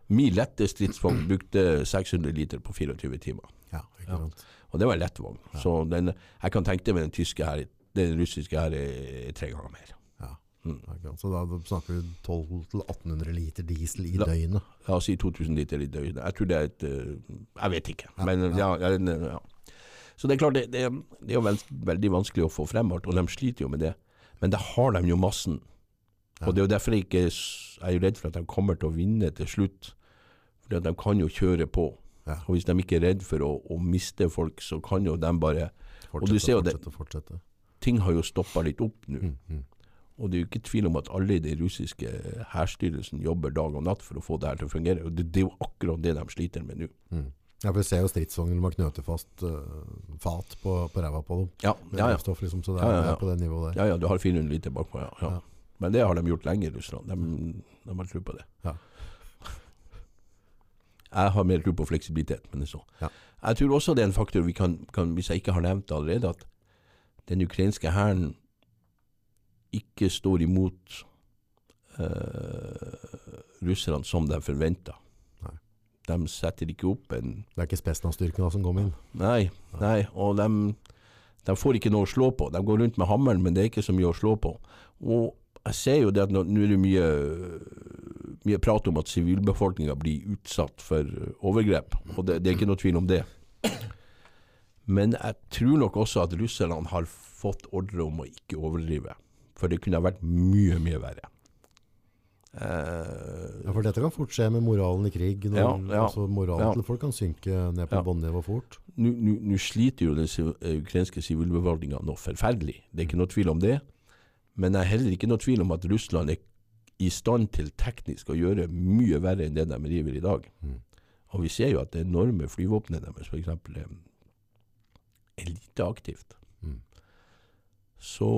Speaker 2: Min lette stridsvogn brukte 600 liter på 24 timer.
Speaker 1: Ja,
Speaker 2: Ja. Og det var en lett vogn. Så den, jeg kan tenke meg den tyske her, den russiske her er, er tre ganger mer.
Speaker 1: Ja.
Speaker 2: Mm.
Speaker 1: Så da, snakker vi 1200-1800 liter diesel i
Speaker 2: La-
Speaker 1: døgnet.
Speaker 2: La oss si 2000 liter i døgnet. Jeg tror det er et øh, Jeg vet ikke.
Speaker 1: Ja,
Speaker 2: Men ja, ja. Så det er klart, det, det, det er jo vel, veldig vanskelig å få frem alt, og de sliter jo med det. Men da har de jo massen. Og det er jo derfor jeg ikke jeg er redd for at de kommer til å vinne til slutt. For de kan jo kjøre på.
Speaker 1: Ja.
Speaker 2: Og hvis de ikke er redd for å, å miste folk, så kan jo de bare
Speaker 1: Fortsette,
Speaker 2: du ser jo det-
Speaker 1: fortsette, fortsette.
Speaker 2: Ting har jo stoppa litt opp nå.
Speaker 1: Mm, mm.
Speaker 2: Og det er jo ikke tvil om at alle i den russiske hærstyrelsen jobber dag og natt for å få det her til å fungere. Og det, det er jo akkurat det de sliter med nå.
Speaker 1: Mm. Ja, for vi ser jo stridsvogner med knøtefast uh, fat på, på ræva på dem.
Speaker 2: Ja, ja, ja.
Speaker 1: Stoff, liksom, så det er,
Speaker 2: Ja, ja,
Speaker 1: på det nivået der.
Speaker 2: ja, ja du har 400 liter bakpå, ja. Ja. Men det har de gjort lenge i Russland. De, de har tro på det.
Speaker 1: Ja.
Speaker 2: Jeg har mer tro på fleksibilitet, men det er så.
Speaker 1: Ja.
Speaker 2: Jeg tror også det er en faktor vi kan, kan hvis jeg ikke har nevnt det allerede, at den ukrainske hæren ikke står imot eh, russerne som de forventa. De setter ikke opp en
Speaker 1: Det er ikke Spetsnaz-styrkene som kommer inn.
Speaker 2: Nei, nei, og de, de får ikke noe å slå på. De går rundt med hammeren, men det er ikke så mye å slå på. Og jeg ser jo det at nå, nå er det mye, mye prat om at sivilbefolkninga blir utsatt for overgrep, og det, det er ikke noe tvil om det. Men jeg tror nok også at russerne har fått ordre om å ikke overdrive, for det kunne ha vært mye, mye verre. Eh,
Speaker 1: Ja, for dette kan fort skje med moralen i krig. Når,
Speaker 2: Ja, ja,
Speaker 1: altså, moralen
Speaker 2: ja.
Speaker 1: til folk kan synke ned på
Speaker 2: Ja.
Speaker 1: båndnivå fort.
Speaker 2: Nå nå- nå sliter jo den eh, ukrainske sivilbefolkninga noe forferdelig. Det er ikke noe tvil om det. Men det er heller ikke noe tvil om at Russland er i stand til teknisk å gjøre mye verre enn det de driver i dag.
Speaker 1: Mm.
Speaker 2: Og vi ser jo at det enorme flyvåpenet deres f.eks. er lite aktivt.
Speaker 1: Mm.
Speaker 2: Så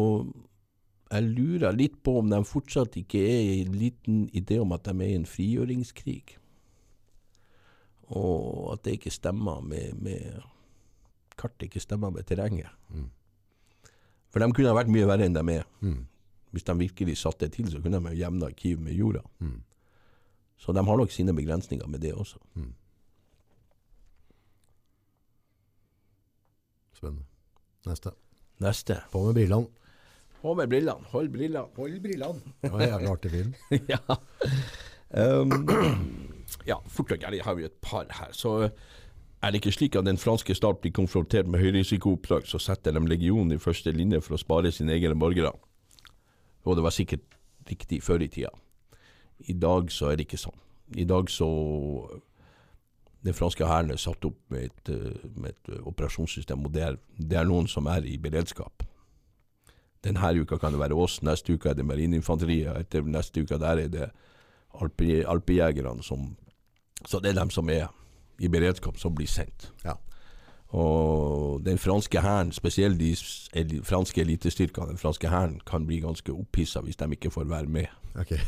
Speaker 2: jeg lurer litt på om de fortsatt ikke er i en liten idé om at de er i en frigjøringskrig. Og at det ikke stemmer med, med Kartet ikke stemmer med terrenget.
Speaker 1: Mm.
Speaker 2: For de kunne ha vært mye verre enn de er.
Speaker 1: Mm.
Speaker 2: Hvis de virkelig satte det til, så kunne de jo jevna Kiev med jorda.
Speaker 1: Mm.
Speaker 2: Så de har nok sine begrensninger med det også.
Speaker 1: Mm. Spennende. Neste.
Speaker 2: Neste.
Speaker 1: På med brillene.
Speaker 2: På med brillene. Hold brillene. Hold brillene.
Speaker 1: Det var en jævlig artig film.
Speaker 2: ja. Um, ja, fort og gærent har vi et par her. Så er det ikke slik at den franske stat blir konfrontert med høyrisikooppdrag, så setter de legionen i første linje for å spare sine egne borgere. Og det var sikkert riktig før i tida. I dag så er det ikke sånn. I dag så Den franske hæren er satt opp med et, eh, med et eh, operasjonssystem, og det er, det er noen som er i beredskap. Denne uka kan det være oss, neste uke er det marineinfanteriet, etter neste uke der er det alpe, alpejegerne som Så det er dem som er i beredskap, som blir sendt.
Speaker 1: Ja.
Speaker 2: Og den franske hæren, spesielt de franske elitestyrkene, den franske hæren, kan bli ganske opphissa hvis de ikke får være med.
Speaker 1: Okay.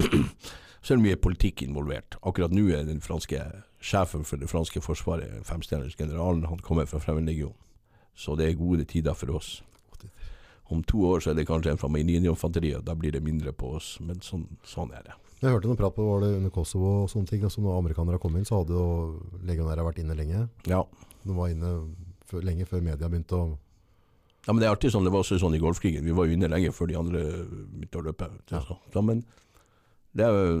Speaker 2: Så er det mye politikk involvert. Akkurat nå er den franske sjefen for det franske forsvaret, femstjerners generalen, han kommer fra Fremmedlegionen. Så det er gode tider for oss. Om to år så er det kanskje en fra Marineinfanteriet, og da blir det mindre på oss. Men sånn, sånn er det.
Speaker 1: Jeg hørte noen prat på var det under Kosovo og sånne ting. Altså når amerikanere kom inn, så hadde jo legionærer vært inne lenge.
Speaker 2: Ja.
Speaker 1: De var inne før, lenge før media begynte å
Speaker 2: ja, men det er alltid sånn, det var også sånn i Golfkrigen. Vi var jo inne lenge før de andre begynte å løpe.
Speaker 1: Ja.
Speaker 2: Så, men det er, jo,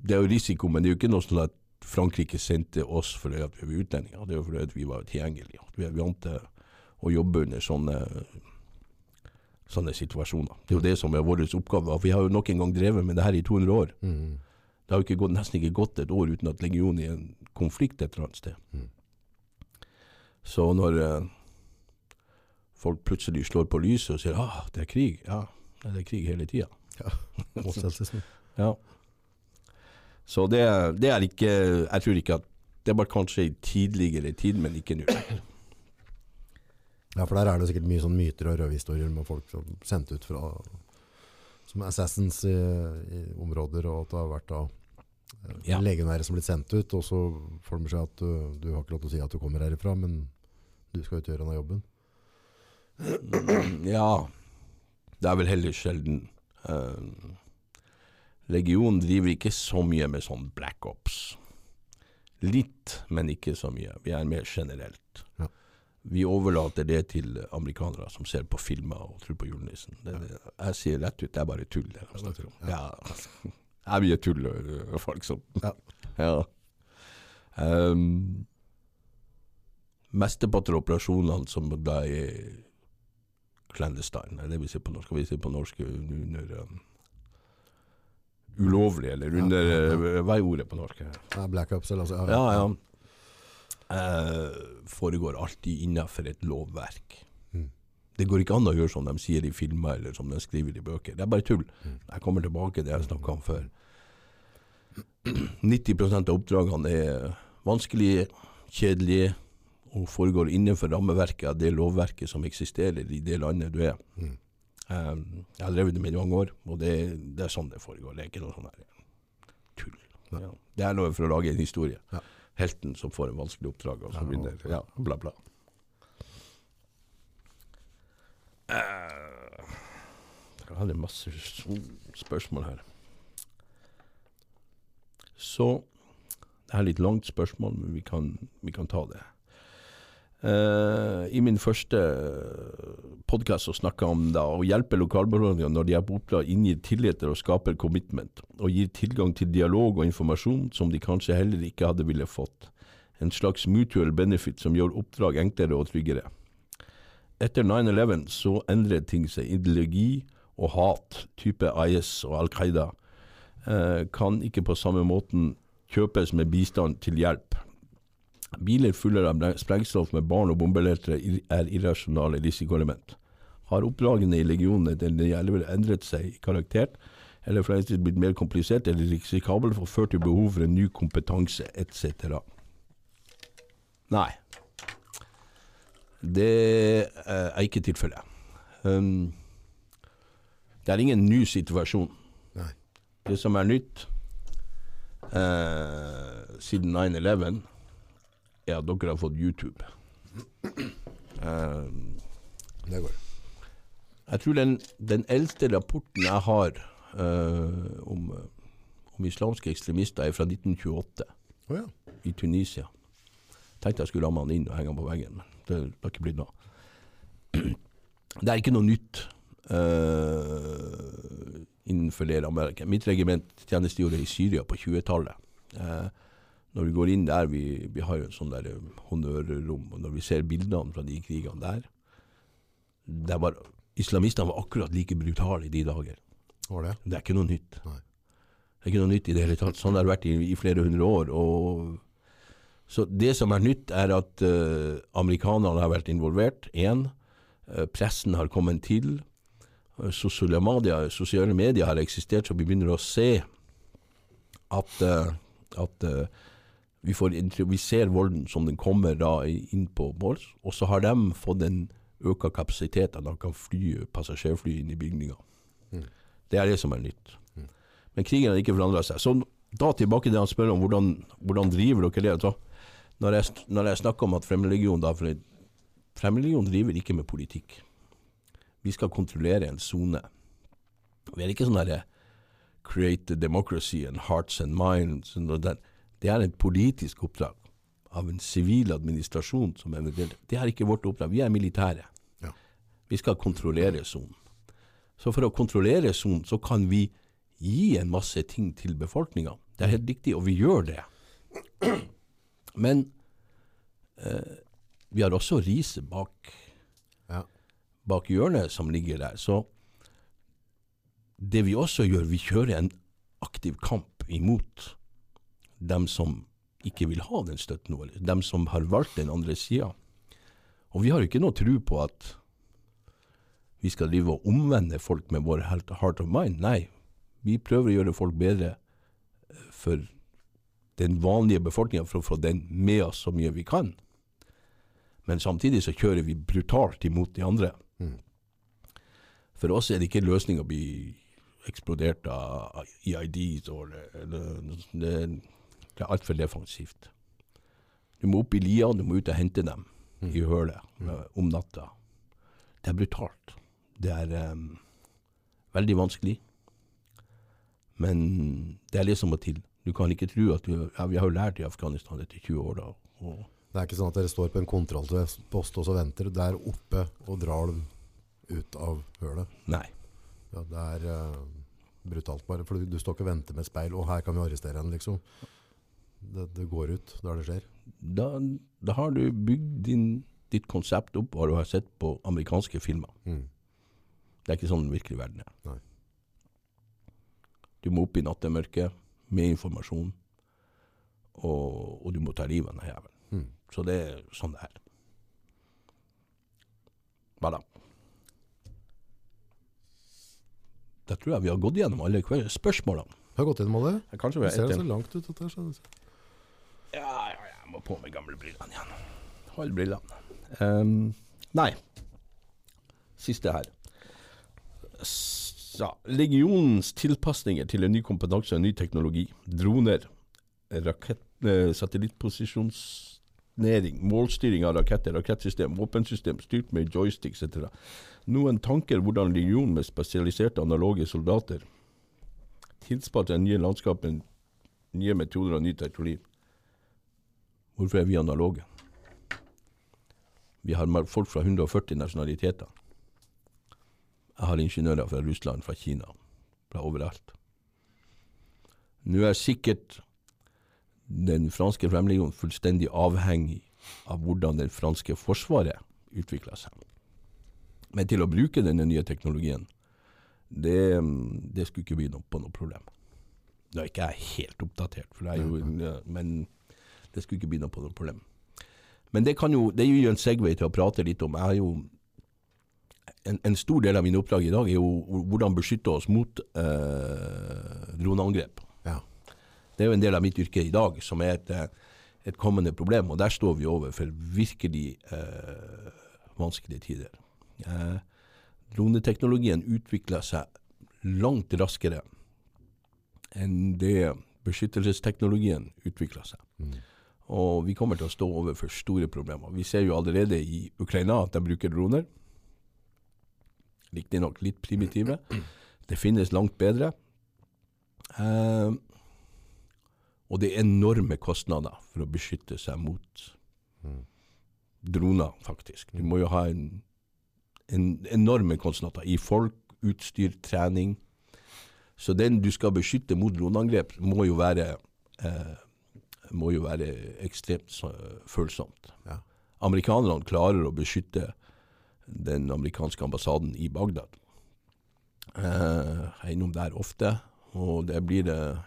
Speaker 2: det er jo risiko, men det er jo ikke noe sånn at Frankrike sendte oss fordi at vi var utlendinger. Det var fordi at vi var tilgjengelige. Vi er vant til å jobbe under sånne, sånne situasjoner. Det er jo det som er vår oppgave. Vi har jo nok en gang drevet med det her i 200 år.
Speaker 1: mm.
Speaker 2: Det har jo ikke gått, nesten ikke gått et år uten at legionen er i en konflikt et eller annet sted.
Speaker 1: Mm.
Speaker 2: Så når eh, folk plutselig slår på lyset og sier ah, det er krig, ja, det er krig hele tida.
Speaker 1: Ja.
Speaker 2: Ja. Så det, det er ikke Jeg tror ikke at Det var kanskje i tidligere tid, men ikke nå.
Speaker 1: Ja, for der er det sikkert mye sånn myter og røverhistorier med folk som sendt ut fra som assassins i, i områder, og at det har vært da eh,
Speaker 2: Ja.
Speaker 1: legionære som blitt sendt ut, og så får de beskjed at du, du har ikke lov til å si at du kommer herifra, men du skal ut og gjøre av jobben.
Speaker 2: Ja. Det er vel heller sjelden. Eh, Legionen driver ikke så mye med sånn black ops. Litt, men ikke så mye. Vi er mer generelt.
Speaker 1: Ja.
Speaker 2: Vi overlater det til amerikanere som ser på filmer og tror på julenissen. Det, det, jeg sier rett ut, det er bare tull. Det de snakker om. Ja. Det er mye tull, og folk som
Speaker 1: Ja.
Speaker 2: Ja. Um, Mesteparten av operasjonene som da er clandestine, det vi ser på norsk, vi si på norsk under um, Ulovlig, eller under
Speaker 1: ja,
Speaker 2: Hva er ordet på norsk?
Speaker 1: Ja, Black Ops, eller altså.
Speaker 2: Ja, ja. Eh, foregår alltid innenfor et lovverk.
Speaker 1: Mm.
Speaker 2: Det går ikke an å gjøre som de sier i filmer eller som de skriver i bøker. Det er bare tull.
Speaker 1: Mm.
Speaker 2: Jeg kommer tilbake til det jeg snakka om før. 90% av oppdragene er vanskelige, kjedelige og foregår innenfor rammeverket av det lovverket som eksisterer i det landet du er.
Speaker 1: Mm.
Speaker 2: Eh, jeg har drevet det med i mange år, og det, det er sånn det foregår. Det er ikke noe sånn her tull. Ja. Det er noe for å lage en historie.
Speaker 1: Ja.
Speaker 2: Helten som får en vanskelig oppdrag, og så
Speaker 1: Ja,
Speaker 2: vinner.
Speaker 1: ja.
Speaker 2: Bla, bla. Eh, Jeg hadde masse spørsmål her. Så Det er litt langt spørsmål, men vi kan, vi kan ta det. Eh, I min første podkast snakka jeg om da, å hjelpe lokalbefolkninga når de er på oppdrag, inngir tillit og skaper commitment, og gir tilgang til dialog og informasjon som de kanskje heller ikke hadde ville fått. En slags mutual benefit som gjør oppdrag enklere og tryggere. Etter 9-11 så endret ting seg. Ideologi og hat, type IS og Al Qaida, uh, kan ikke på samme måten kjøpes med bistand til hjelp. Biler fulle av sprengstoff med barn og bombeletere er irrasjonale risikoelement. Har oppdragene i legionene til de elleve endret seg i karakter, eller for eneste blitt mer komplisert eller risikabelt og ført til behov for en ny kompetanse etc.? Nei. Det eh, er ikke tilfellet. Um, det er ingen ny situasjon.
Speaker 1: Nei.
Speaker 2: Det som er nytt eh, siden 9-11, er at dere har fått YouTube. Um,
Speaker 1: Det går.
Speaker 2: jeg tror den, den eldste rapporten jeg har uh, om, om islamske ekstremister, er fra 1928
Speaker 1: oh, ja.
Speaker 2: i Tunisia. Tenkte jeg skulle ramme han inn og henge han på veggen, men det har ikke blitt noe. Det er ikke noe nytt uh, innenfor det rammeverket. Mitt regiment tjenestegjorde i Syria på 20-tallet. Eh, når vi går inn der, vi, vi har jo en sånn der eh, honnørrom, og når vi ser bildene fra de krigene der, der var, islamistene var akkurat like brutale i de dager.
Speaker 1: Var det?
Speaker 2: Det er ikke noe nytt.
Speaker 1: Nei.
Speaker 2: Det er ikke noe nytt i det hele tatt. Sånn har det vært i, i flere hundre år. Og så det som er nytt, er at uh, amerikanerne har vært involvert. Én. Uh, pressen har kommet til. Uh, sosiale, medier, sosiale medier har eksistert, så vi begynner å se at, eh, at eh, vi, får, vi ser volden som den kommer da inn på Mors, Og så har de fått en økt kapasitet, at de kan fly passasjerfly inn i bygninga.
Speaker 1: Mm.
Speaker 2: Det er det som er nytt.
Speaker 1: Mm.
Speaker 2: Men krigen har ikke forandra seg. Så da tilbake til det han spør om, hvordan, hvordan driver dere det? Når jeg, når jeg snakker om at Fremmedlegionen da, for Fremmedlegionen driver ikke med politikk. Vi skal kontrollere en sone. Vi er ikke sånn derre create democracy and hearts and minds. and all that. Det er et politisk oppdrag av en sivil administrasjon som eventuelt Det er ikke vårt oppdrag. Vi er militære.
Speaker 1: Ja.
Speaker 2: Vi skal kontrollere sonen. Så for å kontrollere sonen, så kan vi gi en masse ting til befolkninga. Det er helt riktig, og vi gjør det. Men eh, vi har også riset bak,
Speaker 1: Ja.
Speaker 2: bak hjørnet som ligger der. Så det vi også gjør, vi kjører en aktiv kamp imot dem som ikke vil ha den støtten vår, dem som har valgt den andre sida. Og vi har ikke noe tro på at vi skal drive og omvende folk med vår heart of mind. Nei, vi prøver å gjøre folk bedre eh, for den vanlige befolkninga, for å få den med oss så mye vi kan. Men samtidig så kjører vi brutalt imot de andre.
Speaker 1: Mm.
Speaker 2: For oss er det ikke en løsning å bli eksplodert av EIDs eller, eller, det, det er altfor defensivt. Du må opp i lia, du må ut og hente dem i hølet mm. om natta. Det er brutalt. Det er um, veldig vanskelig. Men det er det som må til. Du kan ikke tro at du Ja, vi har jo lært i Afghanistan etter 20 år, da. Og
Speaker 1: Det er ikke sånn at dere står på en kontrollpost og så venter der oppe og drar dem ut av hølet.
Speaker 2: nei.
Speaker 1: Ja, det er uh, brutalt bare, for du, du står ikke og venter med speil, og her kan vi arrestere henne, liksom. Det, det går ut der det skjer.
Speaker 2: Da, da har du bygd din, ditt konsept opp hva du har sett på amerikanske filmer.
Speaker 1: Mm.
Speaker 2: Det er ikke sånn den virkelige verden er.
Speaker 1: Nei.
Speaker 2: Du må opp i nattemørket med informasjon, og, og du må ta livet av jævelen.
Speaker 1: Mm.
Speaker 2: Så det er sånn det er. Hva da? Da tror jeg vi har gått gjennom alle spørsmålene.
Speaker 1: Vi Har gått gjennom alle?
Speaker 2: Kanskje
Speaker 1: Det ser så langt ut. Dette.
Speaker 2: Ja, jeg må på med gamle brillene igjen. Hold brillene. Um, nei. Siste her. S legionens tilpasninger til en ny kompetanse og en ny teknologi. Droner, rakett, eh, satellittposisjonering, målstyring av raketter, rakettsystem, våpensystem styrt med joysticks etc. Noen tanker hvordan legion med spesialiserte analoge soldater tilsparte det nye landskapet, nye metoder og ny teknologi. Hvorfor er vi analoge? Vi har folk fra 140 nasjonaliteter. Jeg har ingeniører fra Russland, fra Kina, fra overalt. Nå er sikkert den franske fremleggingen fullstendig avhengig av hvordan det franske forsvaret utvikler seg. Men til å bruke denne nye teknologien, det, det skulle ikke bli noe, på noe problem. Nå er ikke jeg helt oppdatert, for det er jo, men det skulle ikke bli noe problem. Men det, kan jo, det gir jo en segway til å prate litt om. Jo en, en stor del av mine oppdrag i dag er jo hvordan beskytte oss mot eh, droneangrep.
Speaker 1: Ja.
Speaker 2: Det er jo en del av mitt yrke i dag som er et, eh, et kommende problem, og der står vi overfor virkelig eh, vanskelige tider. Eh, droneteknologien utvikler seg langt raskere enn det beskyttelsesteknologien utvikler seg.
Speaker 1: Mm.
Speaker 2: Og vi kommer til å stå overfor store problemer. Vi ser jo allerede i Ukraina at de bruker droner. Riktignok litt primitive. Det finnes langt bedre. Eh, og det er enorme kostnader for å beskytte seg mot droner, faktisk. Du må jo ha en, en enorme kostnader i folk, utstyr, trening. Så den du skal beskytte mot droneangrep, må jo være eh, må jo være ekstremt følsomt.
Speaker 1: Ja.
Speaker 2: Amerikanerne klarer å beskytte den amerikanske ambassaden i Bagdad. Eh, jeg er innom der ofte, og det blir, eh,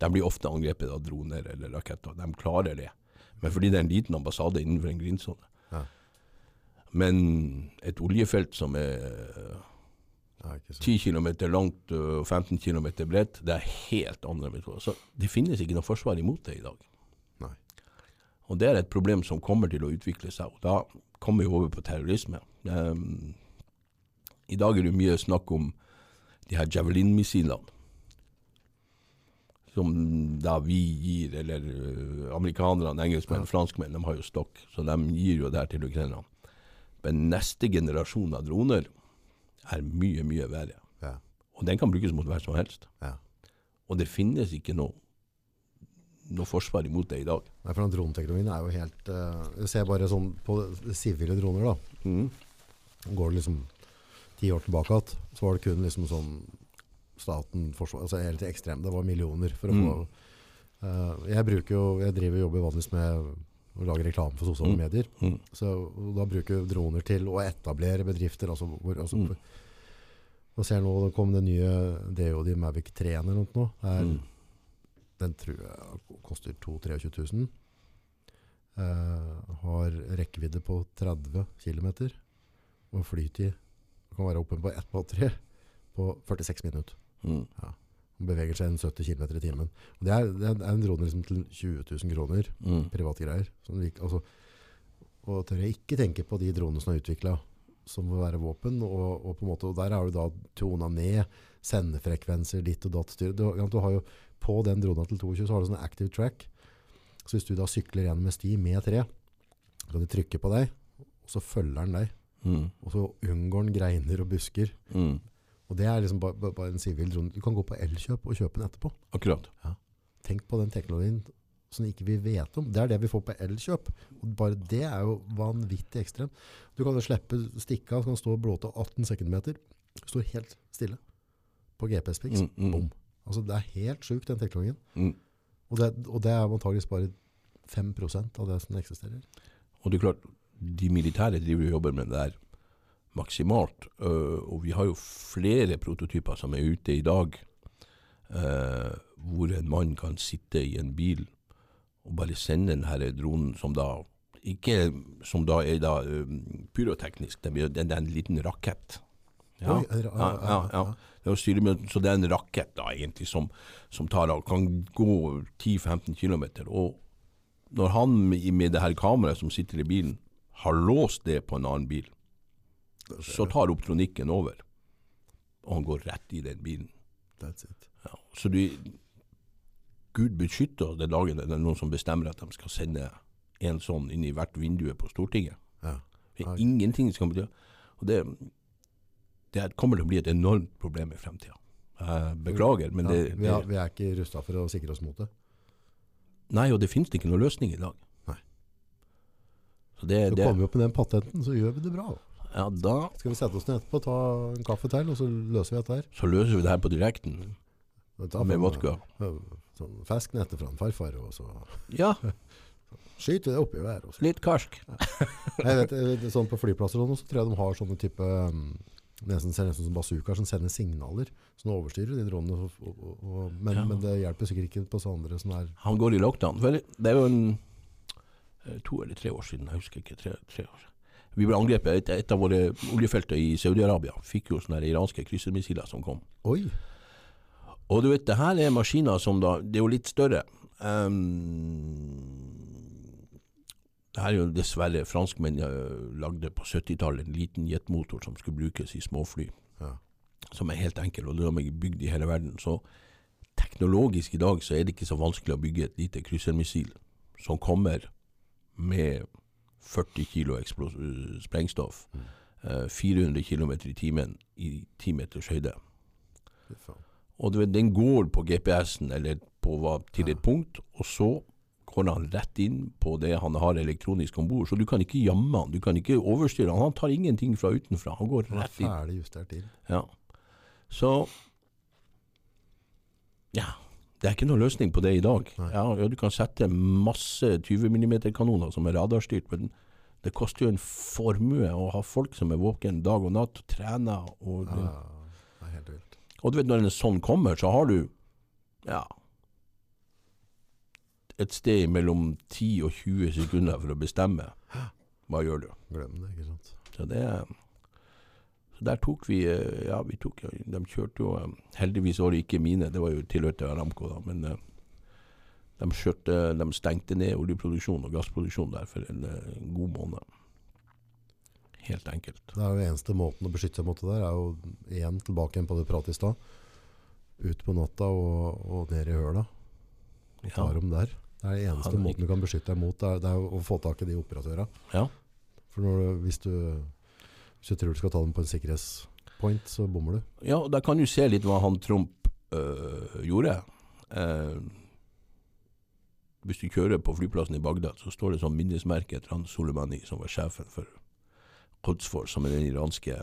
Speaker 2: de blir ofte angrepet av droner eller raketter. De klarer det. Men fordi det er en liten ambassade innenfor en grindsone.
Speaker 1: Ja.
Speaker 2: Men et oljefelt som er. 10 km langt og 15 km bredt, det er helt andre metoder. Så det finnes ikke noe forsvar imot det i dag.
Speaker 1: Nei.
Speaker 2: Og det er et problem som kommer til å utvikle seg, og da kommer vi over på terrorisme. Um, I dag er det mye snakk om de her Javelin-missilene. Som da vi gir, eller amerikanerne, engelskmenn, franskmenn, de har jo stokk, så de gir jo det her til ukrainerne. Men neste generasjon av droner er mye, mye verre.
Speaker 1: Ja.
Speaker 2: Og den kan brukes mot hver som helst.
Speaker 1: Ja.
Speaker 2: Og det finnes ikke noe, noe forsvar imot det i dag.
Speaker 1: Nei, for den droneteknologien er jo helt eh, Jeg ser bare sånn på sivile droner, da. Går det liksom ti år tilbake igjen, så var det kun liksom sånn staten, forsvar, altså helt ekstremt. Det var millioner for å
Speaker 2: Mm.
Speaker 1: få eh, Jeg bruker jo Jeg driver og jobber vanligvis med å lage reklame for sosiale
Speaker 2: Mm.
Speaker 1: medier.
Speaker 2: Mm.
Speaker 1: Så da bruker vi droner til å etablere bedrifter. Altså, hvor, altså,
Speaker 2: Mm.
Speaker 1: Og ser nå det kom det nye DOD Mavic 3 eller noe. nå. Er,
Speaker 2: Mm.
Speaker 1: Den tror jeg koster 22 000-23 000. Eh, har rekkevidde på 30 km. Og flytid kan være oppe på ett batteri på 46 minutter.
Speaker 2: Mm.
Speaker 1: Den beveger seg en 70 km i timen. Og det, er, det er en drone liksom til 20 000 kroner.
Speaker 2: Mm.
Speaker 1: Private greier. Sånn, altså, og tør jeg ikke tenke på de dronene som er utvikla som må være våpen. Og, og på en måte, og der har du da tona ned sendefrekvenser, ditt og datt. Du, du har jo på den drona til 22 så har du sånn active track. Så hvis du da sykler gjennom en sti med tre, så kan du trykke på deg, og så følger den deg.
Speaker 2: Mm.
Speaker 1: Og så unngår den greiner og busker.
Speaker 2: Mm.
Speaker 1: Og det er liksom bare, bare- en sivil drone. Du kan gå på Elkjøp og kjøpe den etterpå.
Speaker 2: Akkurat.
Speaker 1: Tenk på den teknologien som ikke vi vet om. Det er det vi får på Elkjøp. Og bare det er jo vanvittig ekstremt. Du kan jo slippe stikka, så kan stå og blåte 18 sekundmeter. Står helt stille på GPS-piks.
Speaker 2: Mm, mm.
Speaker 1: Bom. Altså det er helt sjukt den teknologien.
Speaker 2: Mm.
Speaker 1: Og det, og det er antakeligvis bare 5% av det som eksisterer.
Speaker 2: Og det er klart, de militære driver og jobber med det der maksimalt. øh, og vi har jo flere prototyper som er ute i dag, øh, hvor en mann kan sitte i en bil og bare sende denne dronen som da ikke som da er da øh, pyroteknisk, det er, den, den er en liten rakett. Ja.
Speaker 1: Oi, er
Speaker 2: Ja, ja, ja. Det så det er en rakett da egentlig som, som tar av, kan gå 10-15 km. Og når han med med det her kameraet som sitter i bilen, har låst det på en annen bil, så tar optronikken over. Og han går rett i den bilen.
Speaker 1: That's it.
Speaker 2: Ja. Så du, Gud beskytter den dagen det er noen som bestemmer at de skal sende en sånn inn i hvert vindu på Stortinget.
Speaker 1: Ja.
Speaker 2: Det er ingenting som bety Og det, det kommer til å bli et enormt problem i fremtida. Beklager, men
Speaker 1: Ja,
Speaker 2: det,
Speaker 1: vi, er, vi er ikke rusta for å sikre oss mot det.
Speaker 2: Nei, og det finnes ikke noen løsning i dag.
Speaker 1: Nei.
Speaker 2: Så det,
Speaker 1: Så
Speaker 2: det
Speaker 1: kommer vi opp med den patenten, så gjør vi det bra.
Speaker 2: Ja, da
Speaker 1: Skal vi sette oss ned etterpå, ta en kaffe til, og så løser vi dette her.
Speaker 2: så løser vi det her på direkten med vodka.
Speaker 1: Sånn feskenette fra en farfar, og så
Speaker 2: Ja,
Speaker 1: skyter vi det oppi været. og
Speaker 2: litt karsk.
Speaker 1: Jeg vet, sånn På flyplasser og sånn, så tror jeg de har sånne type um, Nesten ser nesten som bazookaer som sender signaler. Som overstyrer de dronene. Men,
Speaker 2: Ja.
Speaker 1: men det hjelper sikkert ikke på så andre som er
Speaker 2: Han går i lockdown. Det er jo en eh, to eller tre år siden, jeg husker ikke. Tre, tre år. Vi ble angrepet. Et, et av våre oljefelter i Saudi-Arabia fikk jo sånne iranske kryssermissiler som kom.
Speaker 1: Oi!
Speaker 2: Og du vet, det her er maskiner som da Det er jo litt større. Um, det her er jo dessverre franskmenn lagde på 70-tallet en liten jetmotor som skulle brukes i småfly.
Speaker 1: Ja.
Speaker 2: Som er helt enkel, og de er bygd i hele verden. Så teknologisk i dag så er det ikke så vanskelig å bygge et lite kryssermissil som kommer med 40 kg eh, sprengstoff, eh, 400 km i timen i 10 meters høyde. Og du vet, den går på GPS-en eller på hva, til et punkt, og så går han rett inn på det han har elektronisk om bord. Så du kan ikke jamme han, du kan ikke overstyre han. Han tar ingenting fra utenfra. Han går rett inn.
Speaker 1: ferdig justert inn.
Speaker 2: Ja. Så Ja. Det er ikke noen løsning på det i dag. Ja, ja, Du kan sette masse 20 mm-kanoner som er radarstyrt, men det koster jo en formue å ha folk som er våken dag og natt, trener og
Speaker 1: Ja, det er helt vilt.
Speaker 2: og du vet, når en sånn kommer, så har du ja, et sted mellom 10 og 20 sekunder for å bestemme. Hva gjør du?
Speaker 1: Glem det, ikke sant.
Speaker 2: Så det så der tok vi eh, Ja, vi tok De kjørte jo eh, Heldigvis var det ikke mine, det var jo tilhørte Aramco, da. Men eh, de, kjørte, de stengte ned oljeproduksjon og gassproduksjon der for en, en god måned. Helt enkelt.
Speaker 1: Det er jo eneste måten å beskytte seg mot det der, er jo igjen tilbake igjen på det pratet i stad. Ut på natta og, og ned i høla.
Speaker 2: Ja.
Speaker 1: Tar dem der. Det er den eneste
Speaker 2: Ja,
Speaker 1: måten du kan beskytte deg mot, det er, det er å få tak i de operatørene.
Speaker 2: Ja.
Speaker 1: For du, hvis, du, hvis du tror du skal ta dem på en sikkerhetspoint, så bommer du.
Speaker 2: Ja, og da kan du se litt hva han Trump øh, gjorde. Uh, hvis du kjører på flyplassen i Bagdad, så står det sånn minnesmerke etter han Soleimani, som var sjefen for Quds Force, som er den iranske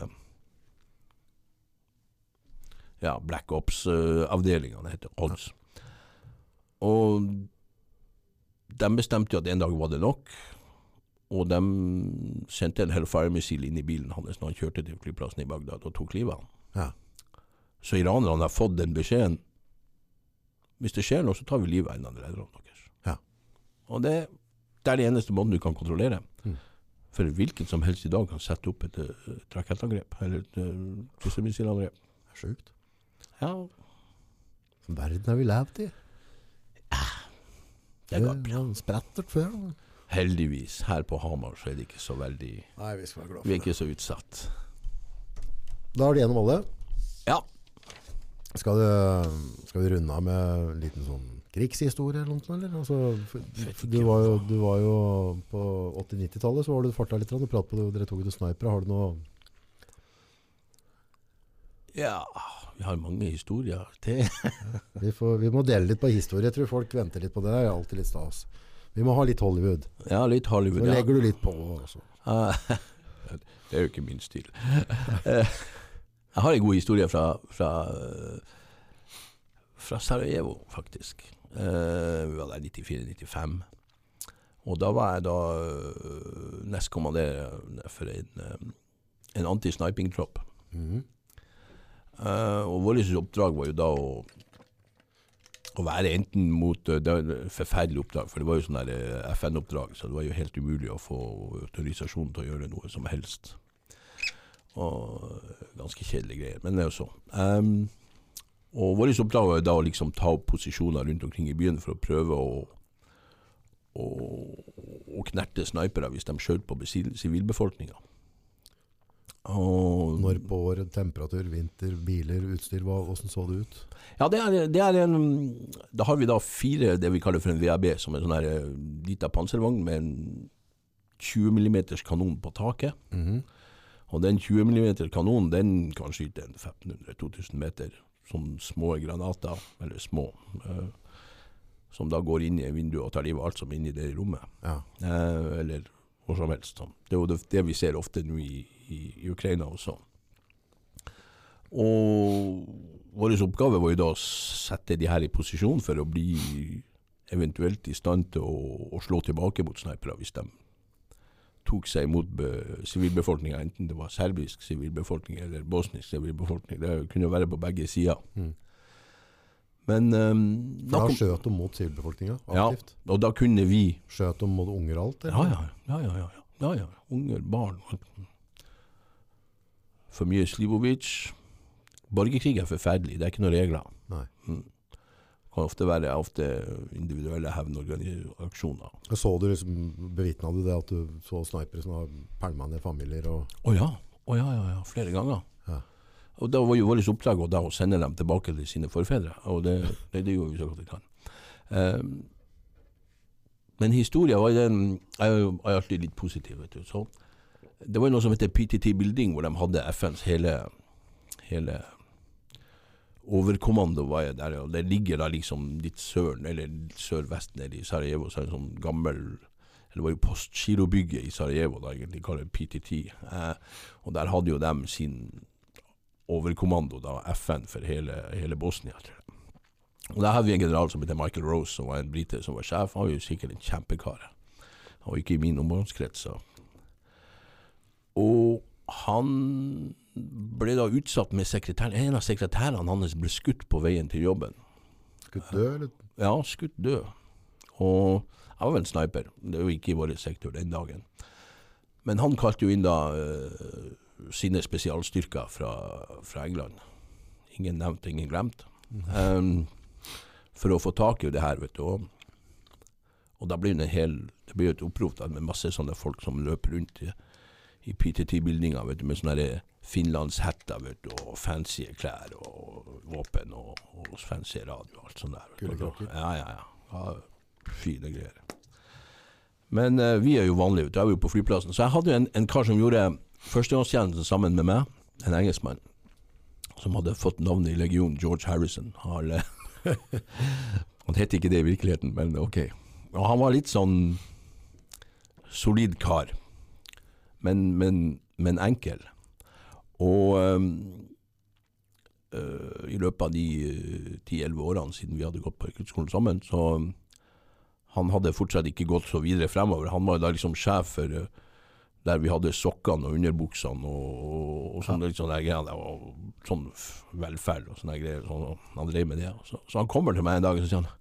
Speaker 2: ja, Black Ops-avdelinga, det heter Quds. Og de bestemte jo at en dag var det nok, og de sendte en Hellfire-missil inn i bilen hans når han kjørte til flyplassen i Bagdad og tok livet av ham.
Speaker 1: Ja.
Speaker 2: Så iranerne har fått den beskjeden. Hvis det skjer noe, så tar vi livet av en av lederne deres.
Speaker 1: Ja.
Speaker 2: Og det, det er det eneste måten du kan kontrollere.
Speaker 1: Mm.
Speaker 2: For hvilken som helst i dag kan sette opp et, uh, et rakettangrep, eller et kryssermissilangrep.
Speaker 1: Det er sjukt.
Speaker 2: Ja,
Speaker 1: verden har vi levd i.
Speaker 2: det er godt.
Speaker 1: var sprettert før. da.
Speaker 2: Heldigvis, her på Hamar så er det ikke så veldig
Speaker 1: Nei, vi skal være glad
Speaker 2: Vi er ikke så utsatt.
Speaker 1: Da er det gjennom alle.
Speaker 2: Ja.
Speaker 1: Skal, du, skal vi runde av med en liten sånn krigshistorie eller noe? Eller? Altså, for, for du, var jo, du var jo på 80-90-tallet, så var du farta litt. Du pratet på det, dere tok ut snipere. Har du noe
Speaker 2: Ja, vi har mange historier til.
Speaker 1: Vi, får, vi må dele litt på historie. Jeg tror folk venter litt på det. Det er alltid litt stas. Vi må ha litt Hollywood.
Speaker 2: Ja, litt
Speaker 1: Så
Speaker 2: Hollywood. Ja.
Speaker 1: legger du litt på. Også.
Speaker 2: Eh, det er jo ikke min stil. Jeg har en god historie fra, fra, eh, fra Sarajevo, faktisk. Eh, Vi var der 94-95. Og da var jeg da eh, nestkommanderende for en, en anti-sniping-tropp.
Speaker 1: Mm.
Speaker 2: Eh, og vårt oppdrag var jo da å, å være enten mot eh, Det var et forferdelig oppdrag, for det var jo sånn eh, FN-oppdrag, så det var jo helt umulig å få autorisasjon til å gjøre noe som helst. Og eh, ganske kjedelige greier, men det er jo så. Um, og vårt oppdrag var da å liksom ta opp posisjoner rundt omkring i byen for å prøve å å, å knerte snipere hvis de skjøt på sivilbefolkninga. Og
Speaker 1: Når på året, temperatur, vinter, biler, utstyr, hva, hvordan så det ut?
Speaker 2: Ja, det er, det er en Da har vi da fire det vi kaller for en VAB, som er en sånn eh, lita panservogn med en 20 mm kanon på taket.
Speaker 1: Mhm.
Speaker 2: Og den 20 mm kanonen den kan skyte en 1500-2000 meter. som små granater, eller små, eh, som da går inn i vinduet og tar livet av alt som er inni det rommet.
Speaker 1: Ja.
Speaker 2: Eh, eller hvor som helst. Sånn. Det er jo det, det vi ser ofte nå i, i, Ukraina også. Og vår oppgave var jo da å sette de her i posisjon for å bli eventuelt i stand til å, å slå tilbake mot snipere hvis de tok seg imot be- sivilbefolkninga, enten det var serbisk sivilbefolkning eller bosnisk sivilbefolkning. Det kunne jo være på begge sider.
Speaker 1: Mm.
Speaker 2: Men
Speaker 1: um,
Speaker 2: da
Speaker 1: da skjøt de mot sivilbefolkninga
Speaker 2: Ja. og da kunne vi
Speaker 1: Skjøt de mot unger og alt?
Speaker 2: Ja,
Speaker 1: eller?
Speaker 2: ja, ja, ja, ja, ja, ja. Unger, barn. For mye Slivovic. Borgerkrig er forferdelig, det er ikke noen regler.
Speaker 1: Nei.
Speaker 2: Mm. Kan ofte være ofte individuelle hevnaksjoner.
Speaker 1: Og Så du liksom, bevitna du det at du så snipere som har pælma ned familier
Speaker 2: Å ja. Oh, ja, ja, ja, flere ganger.
Speaker 1: Ja.
Speaker 2: Og da var jo vårt oppdrag da å sende dem tilbake til sine forfedre, og det, det, det gjorde vi så godt vi kan. Um, men historien var den Jeg er jo alltid litt positiv, vet du. Så det var noe som heter PTT Building, hvor de hadde FNs hele, hele overkommando var jeg der, og det ligger da liksom litt søren, eller sørvest nede i Sarajevo, så er det en sånn gammel eller det var jo Postgirobygget i Sarajevo, da egentlig kaller PTT. Eh, og der hadde jo dem sin overkommando, da, FN for hele, hele Bosnia, tror jeg. Og der hadde vi en general som heter Michael Rose, som var en brite som var sjef. Han var jo sikkert en kjempekar. Var ikke i min omgangskrets. så. Og han ble da utsatt med sekretæren. En av sekretærene hans ble skutt på veien til jobben.
Speaker 1: skutt død, eller?
Speaker 2: Ja, skutt død. Og jeg var vel sniper. Det er jo ikke i vår sektor den dagen. Men han kalte jo inn da uh, sine spesialstyrker fra, fra England. Ingen nevnt, ingen glemt. Um, for å få tak i det her, vet du. Og da blir det en hel Det blir et opprop med masse sånne folk som løper rundt i, i PTT-bildinga med sånne finlandshetter vet du, og fancy klær og våpen og, og fancy radio og alt sånt der. du. Ja, ja, ja. ja fine greier. Men eh, vi er jo vanlige. Jeg var jo på flyplassen. Så jeg hadde jo en, en kar som gjorde førstegangstjenesten sammen med meg, en engelskmann, som hadde fått navnet i legionen, George Harrison. Han, han het ikke det i virkeligheten, men ok. Og han var litt sånn solid kar, men, men, men enkel. Og um, uh, i løpet av de ti-elleve årene siden vi hadde gått på rekruttskolen sammen, så um, han hadde fortsatt ikke gått så videre fremover. Han var da liksom sjef for uh, der vi hadde sokkene og underbuksene og, og, og sånne, ja. sånne greier. Og sånn velferd og sånne greier. Så han drev med det. Så, så han kommer til meg en dag og sier han,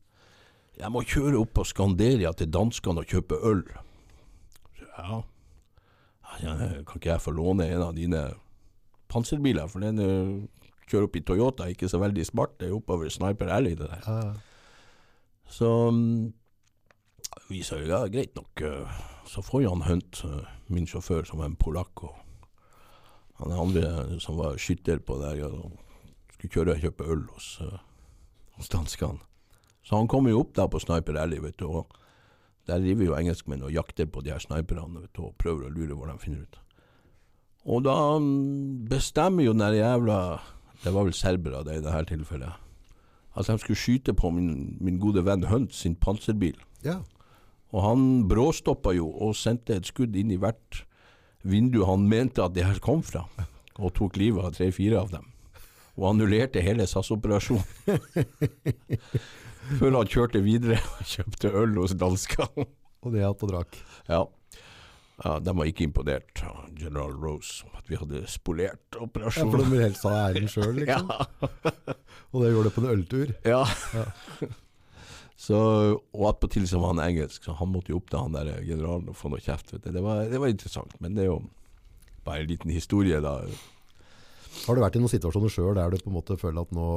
Speaker 2: jeg må kjøre opp på Skanderia til danskene og kjøpe øl. Så, ja. Kan ikke jeg få låne en av dine panserbiler? For den øh, kjører opp i Toyota, ikke så veldig smart. Det er oppover Sniper Alley, det der.
Speaker 1: Ja,
Speaker 2: Så mm, vi sa ja, greit nok. øh, Så får jo han Hunt, øh, min sjåfør, som er en polakk, og han andre som var skytter på der, skulle kjøre og kjøpe øl hos, hos danskene. Så han kom jo opp der på Sniper Alley, vet du, og der driver jo engelskmenn og jakter på de her sniperne vet og prøver å lure hvor de finner ut. Og da mm, bestemmer jo den der jævla Det var vel serbere det i dette tilfellet. At de skulle skyte på min, min gode venn Hunt sin panserbil.
Speaker 1: Ja.
Speaker 2: Og han bråstoppa jo og sendte et skudd inn i hvert vindu han mente at det her kom fra, og tok livet av tre-fire av dem. Og annullerte hele SAS-operasjonen. Før han kjørte videre og kjøpte øl hos danskene.
Speaker 1: Og det hjalp og drakk.
Speaker 2: Ja. ja, de var ikke imponert general Rose om at vi hadde spolert operasjonen.
Speaker 1: Ja, for de helst ha æren sjøl, liksom. Og det gjorde det på en øltur.
Speaker 2: Ja.
Speaker 1: Ja.
Speaker 2: Så, og attpåtil så var han engelsk, så han måtte jo opp til han der generalen og få noe kjeft. Det, var, det var interessant, men det er jo bare en liten historie, da.
Speaker 1: Har du vært i noen situasjoner sjøl der du på en måte føler at nå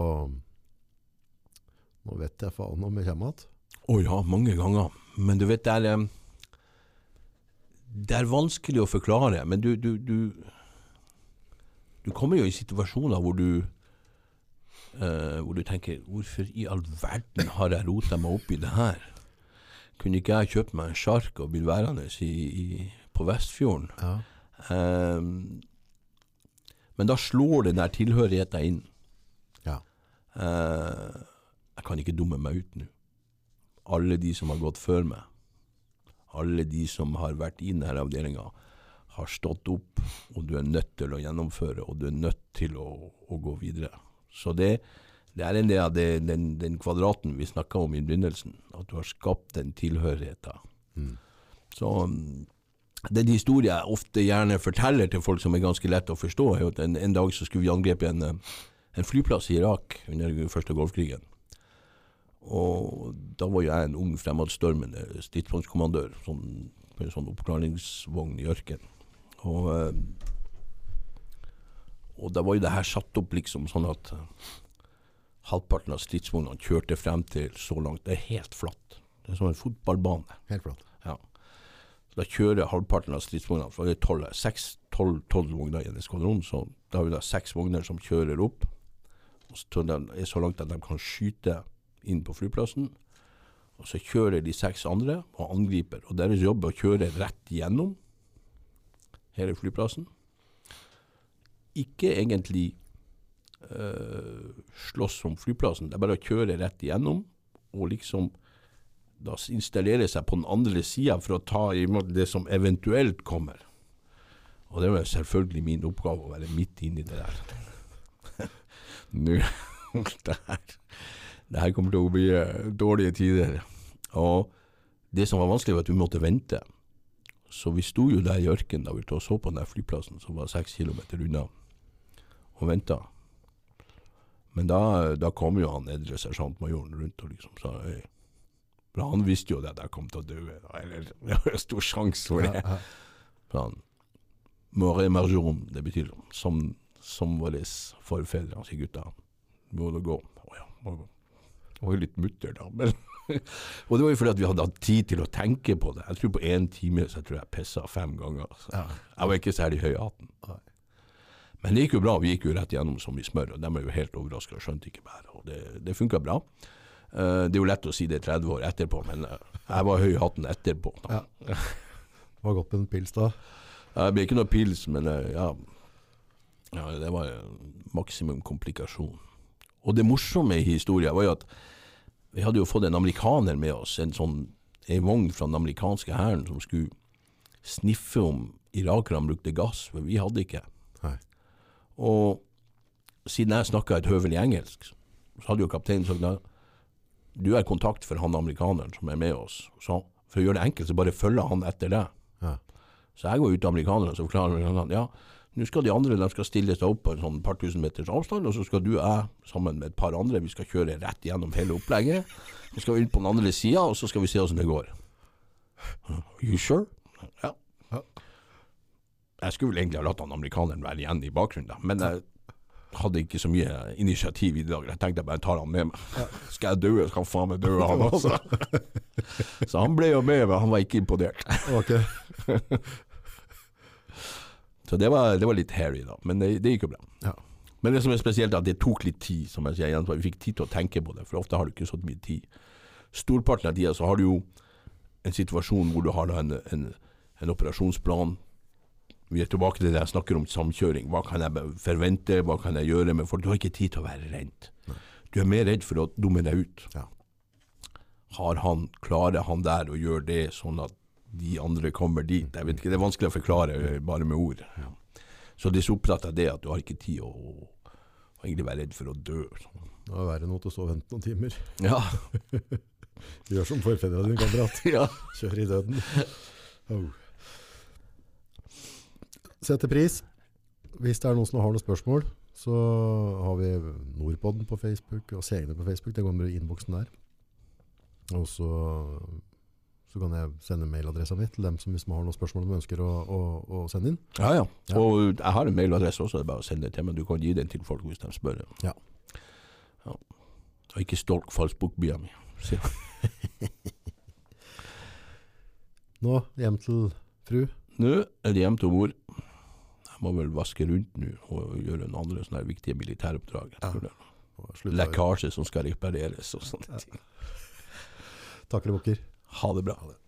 Speaker 1: Nå vet jeg faen om jeg kommer igjen?
Speaker 2: Å ja, mange ganger. Men du vet, det er eh, Det er vanskelig å forklare, men du Du, du, du kommer jo i situasjoner hvor du Uh, Hvor du tenker Hvorfor i all verden har jeg rota meg opp i det her? Kunne ikke jeg kjøpt meg en sjark og blitt værende i, i, på Vestfjorden?
Speaker 1: Ja.
Speaker 2: Ehm, men da slår den der tilhørigheten inn.
Speaker 1: Ja.
Speaker 2: Eh, jeg kan ikke dumme meg ut nå. Alle de som har gått før meg, alle de som har vært i denne avdelinga, har stått opp, og du er nødt til å gjennomføre, og du er nødt til å, å gå videre. Så det, det er en del av det, den, den kvadraten vi snakka om i begynnelsen, at du har skapt den tilhørigheten.
Speaker 1: Mm.
Speaker 2: Så den historien jeg ofte gjerne forteller til folk som er ganske lett å forstå, er at en, en dag så skulle vi angripe en, eh, en flyplass i Irak under den første Golfkrigen. Og da var jo jeg en ung fremadstormende stridsvognskommandør sånn, på en sånn oppklaringsvogn i ørkenen. Og, eh, og da var jo det her satt opp liksom sånn at eh, halvparten av stridsvognene kjørte frem til så langt. Det er helt flatt. Det er som en fotballbane.
Speaker 1: Helt flott.
Speaker 2: Da kjører halvparten av stridsvognene, for det er tolv, seks, vogner i en eskvadron, så da har vi da seks vogner som kjører opp, og så de er så langt at de kan skyte inn på flyplassen. Og så kjører de seks andre og angriper, og deres jobb er å kjøre rett gjennom hele flyplassen. Ikke egentlig øh, slåss om flyplassen, det er bare å kjøre rett igjennom, og liksom da installere seg på den andre sida for å ta imot det som eventuelt kommer. Og det var selvfølgelig min oppgave å være midt inni det der. Nå det her, det her kommer til å bli eh, dårlige tider. Og det som var vanskelig, var at vi måtte vente. Så vi sto jo der i ørkenen da vi så på den der flyplassen som var seks kilometer unna, og venta. Men da, da kom jo han edre sersjantmajoren rundt og liksom sa Hei. For han visste jo det at jeg kom til å dø, eller det var jo stor sjanse for det.
Speaker 1: Ja, ja.
Speaker 2: Han det betyr som, som våre forfedre, sier gutta, må du gå. Å ja, må gå. Det var jo litt mutter da, men Og det var jo fordi vi hadde hatt tid til å tenke på det. Jeg tror på én time så jeg tror jeg pissa fem ganger. Så.
Speaker 1: Ja.
Speaker 2: Jeg var ikke særlig høy i hatten. Men det gikk jo bra. Vi gikk jo rett igjennom som i smør, og de er jo helt overraska og skjønte ikke bæret. Og det, det funka bra. Eh, det er jo lett å si det 30 år etterpå, men eh, jeg var høy i hatten etterpå. Da.
Speaker 1: Ja. Det var godt med en pils da.
Speaker 2: Det ble ikke noe pils, men eh, ja, ja Det var maksimum komplikasjon. Og det morsomme i historien var jo at vi hadde jo fått en amerikaner med oss, en sånn en vogn fra den amerikanske hæren som skulle sniffe om irakerne brukte gass, for vi hadde ikke.
Speaker 1: Nei.
Speaker 2: Og siden jeg snakka et høvelig engelsk, så hadde jo kapteinen sagt du er kontakt for han amerikaneren som er med oss. Så for å gjøre det enkelt, så bare følger han etter deg.
Speaker 1: Ja.
Speaker 2: Så jeg går ut til amerikanerne og forklarer amerikanerne ja, nå skal de andre de skal stille seg opp på en sånn par tusen meters avstand, og så skal du og jeg sammen med et par andre, vi skal kjøre rett gjennom hele opplegget. Så skal vi inn på den andre sida, og så skal vi se åssen det går. You sure? Ja.
Speaker 1: Ja.
Speaker 2: Jeg skulle vel egentlig ha latt han amerikaneren være igjen i bakgrunnen, da, men jeg hadde ikke så mye initiativ i dag. Jeg tenkte jeg bare tar han med meg. Skal jeg dø, skal han faen meg dø, han også. så han ble jo med, men han var ikke imponert.
Speaker 1: okay.
Speaker 2: Så det var, det var litt hairy, da. Men det, det gikk jo bra.
Speaker 1: Ja.
Speaker 2: Men det som er spesielt, er at det tok litt tid. som jeg sier Vi fikk tid til å tenke på det, for ofte har du ikke så mye tid. Storparten av tida så har du jo en situasjon hvor du har en, en, en operasjonsplan. Vi er tilbake til det jeg snakker om samkjøring. Hva kan jeg forvente, hva kan jeg gjøre med folk? Du har ikke tid til å være redd. Du er mer redd for å dumme deg ut.
Speaker 1: Ja.
Speaker 2: Har han, klarer han der å gjøre det sånn at de andre kommer dit? Jeg vet ikke, Det er vanskelig å forklare eh, bare med ord. Så de er så opptatt av det at du har ikke tid å, å egentlig være redd for å dø.
Speaker 1: Det er verre enn å stå og vente noen timer.
Speaker 2: Ja.
Speaker 1: Gjør som forfedrene dine, kamerat.
Speaker 2: ja.
Speaker 1: Kjør i døden. Oh. Setter pris. Hvis det er noen som har noen spørsmål, så har vi Nordpodden på Facebook og Segne på Facebook. Det går med innboksen der. Og så, så kan jeg sende mailadressa mi til dem som hvis man har noen spørsmål de ønsker å, å, å sende inn.
Speaker 2: Ja, ja.
Speaker 1: Ja.
Speaker 2: Og jeg har en mailadresse også, det er bare å sende det til meg. Du kan gi den til folk hvis de spør.
Speaker 1: Ja.
Speaker 2: ja. Og ikke stolk falskbokbia mi.
Speaker 1: Nå hjem til fru.
Speaker 2: Nå er det hjem til mor. Må vel vaske rundt nå og gjøre noen andre sånne viktige militæroppdrag. Lekkasje som skal repareres og sånne ting.
Speaker 1: Takker og bukker.
Speaker 2: Ha det bra.
Speaker 1: Ha det.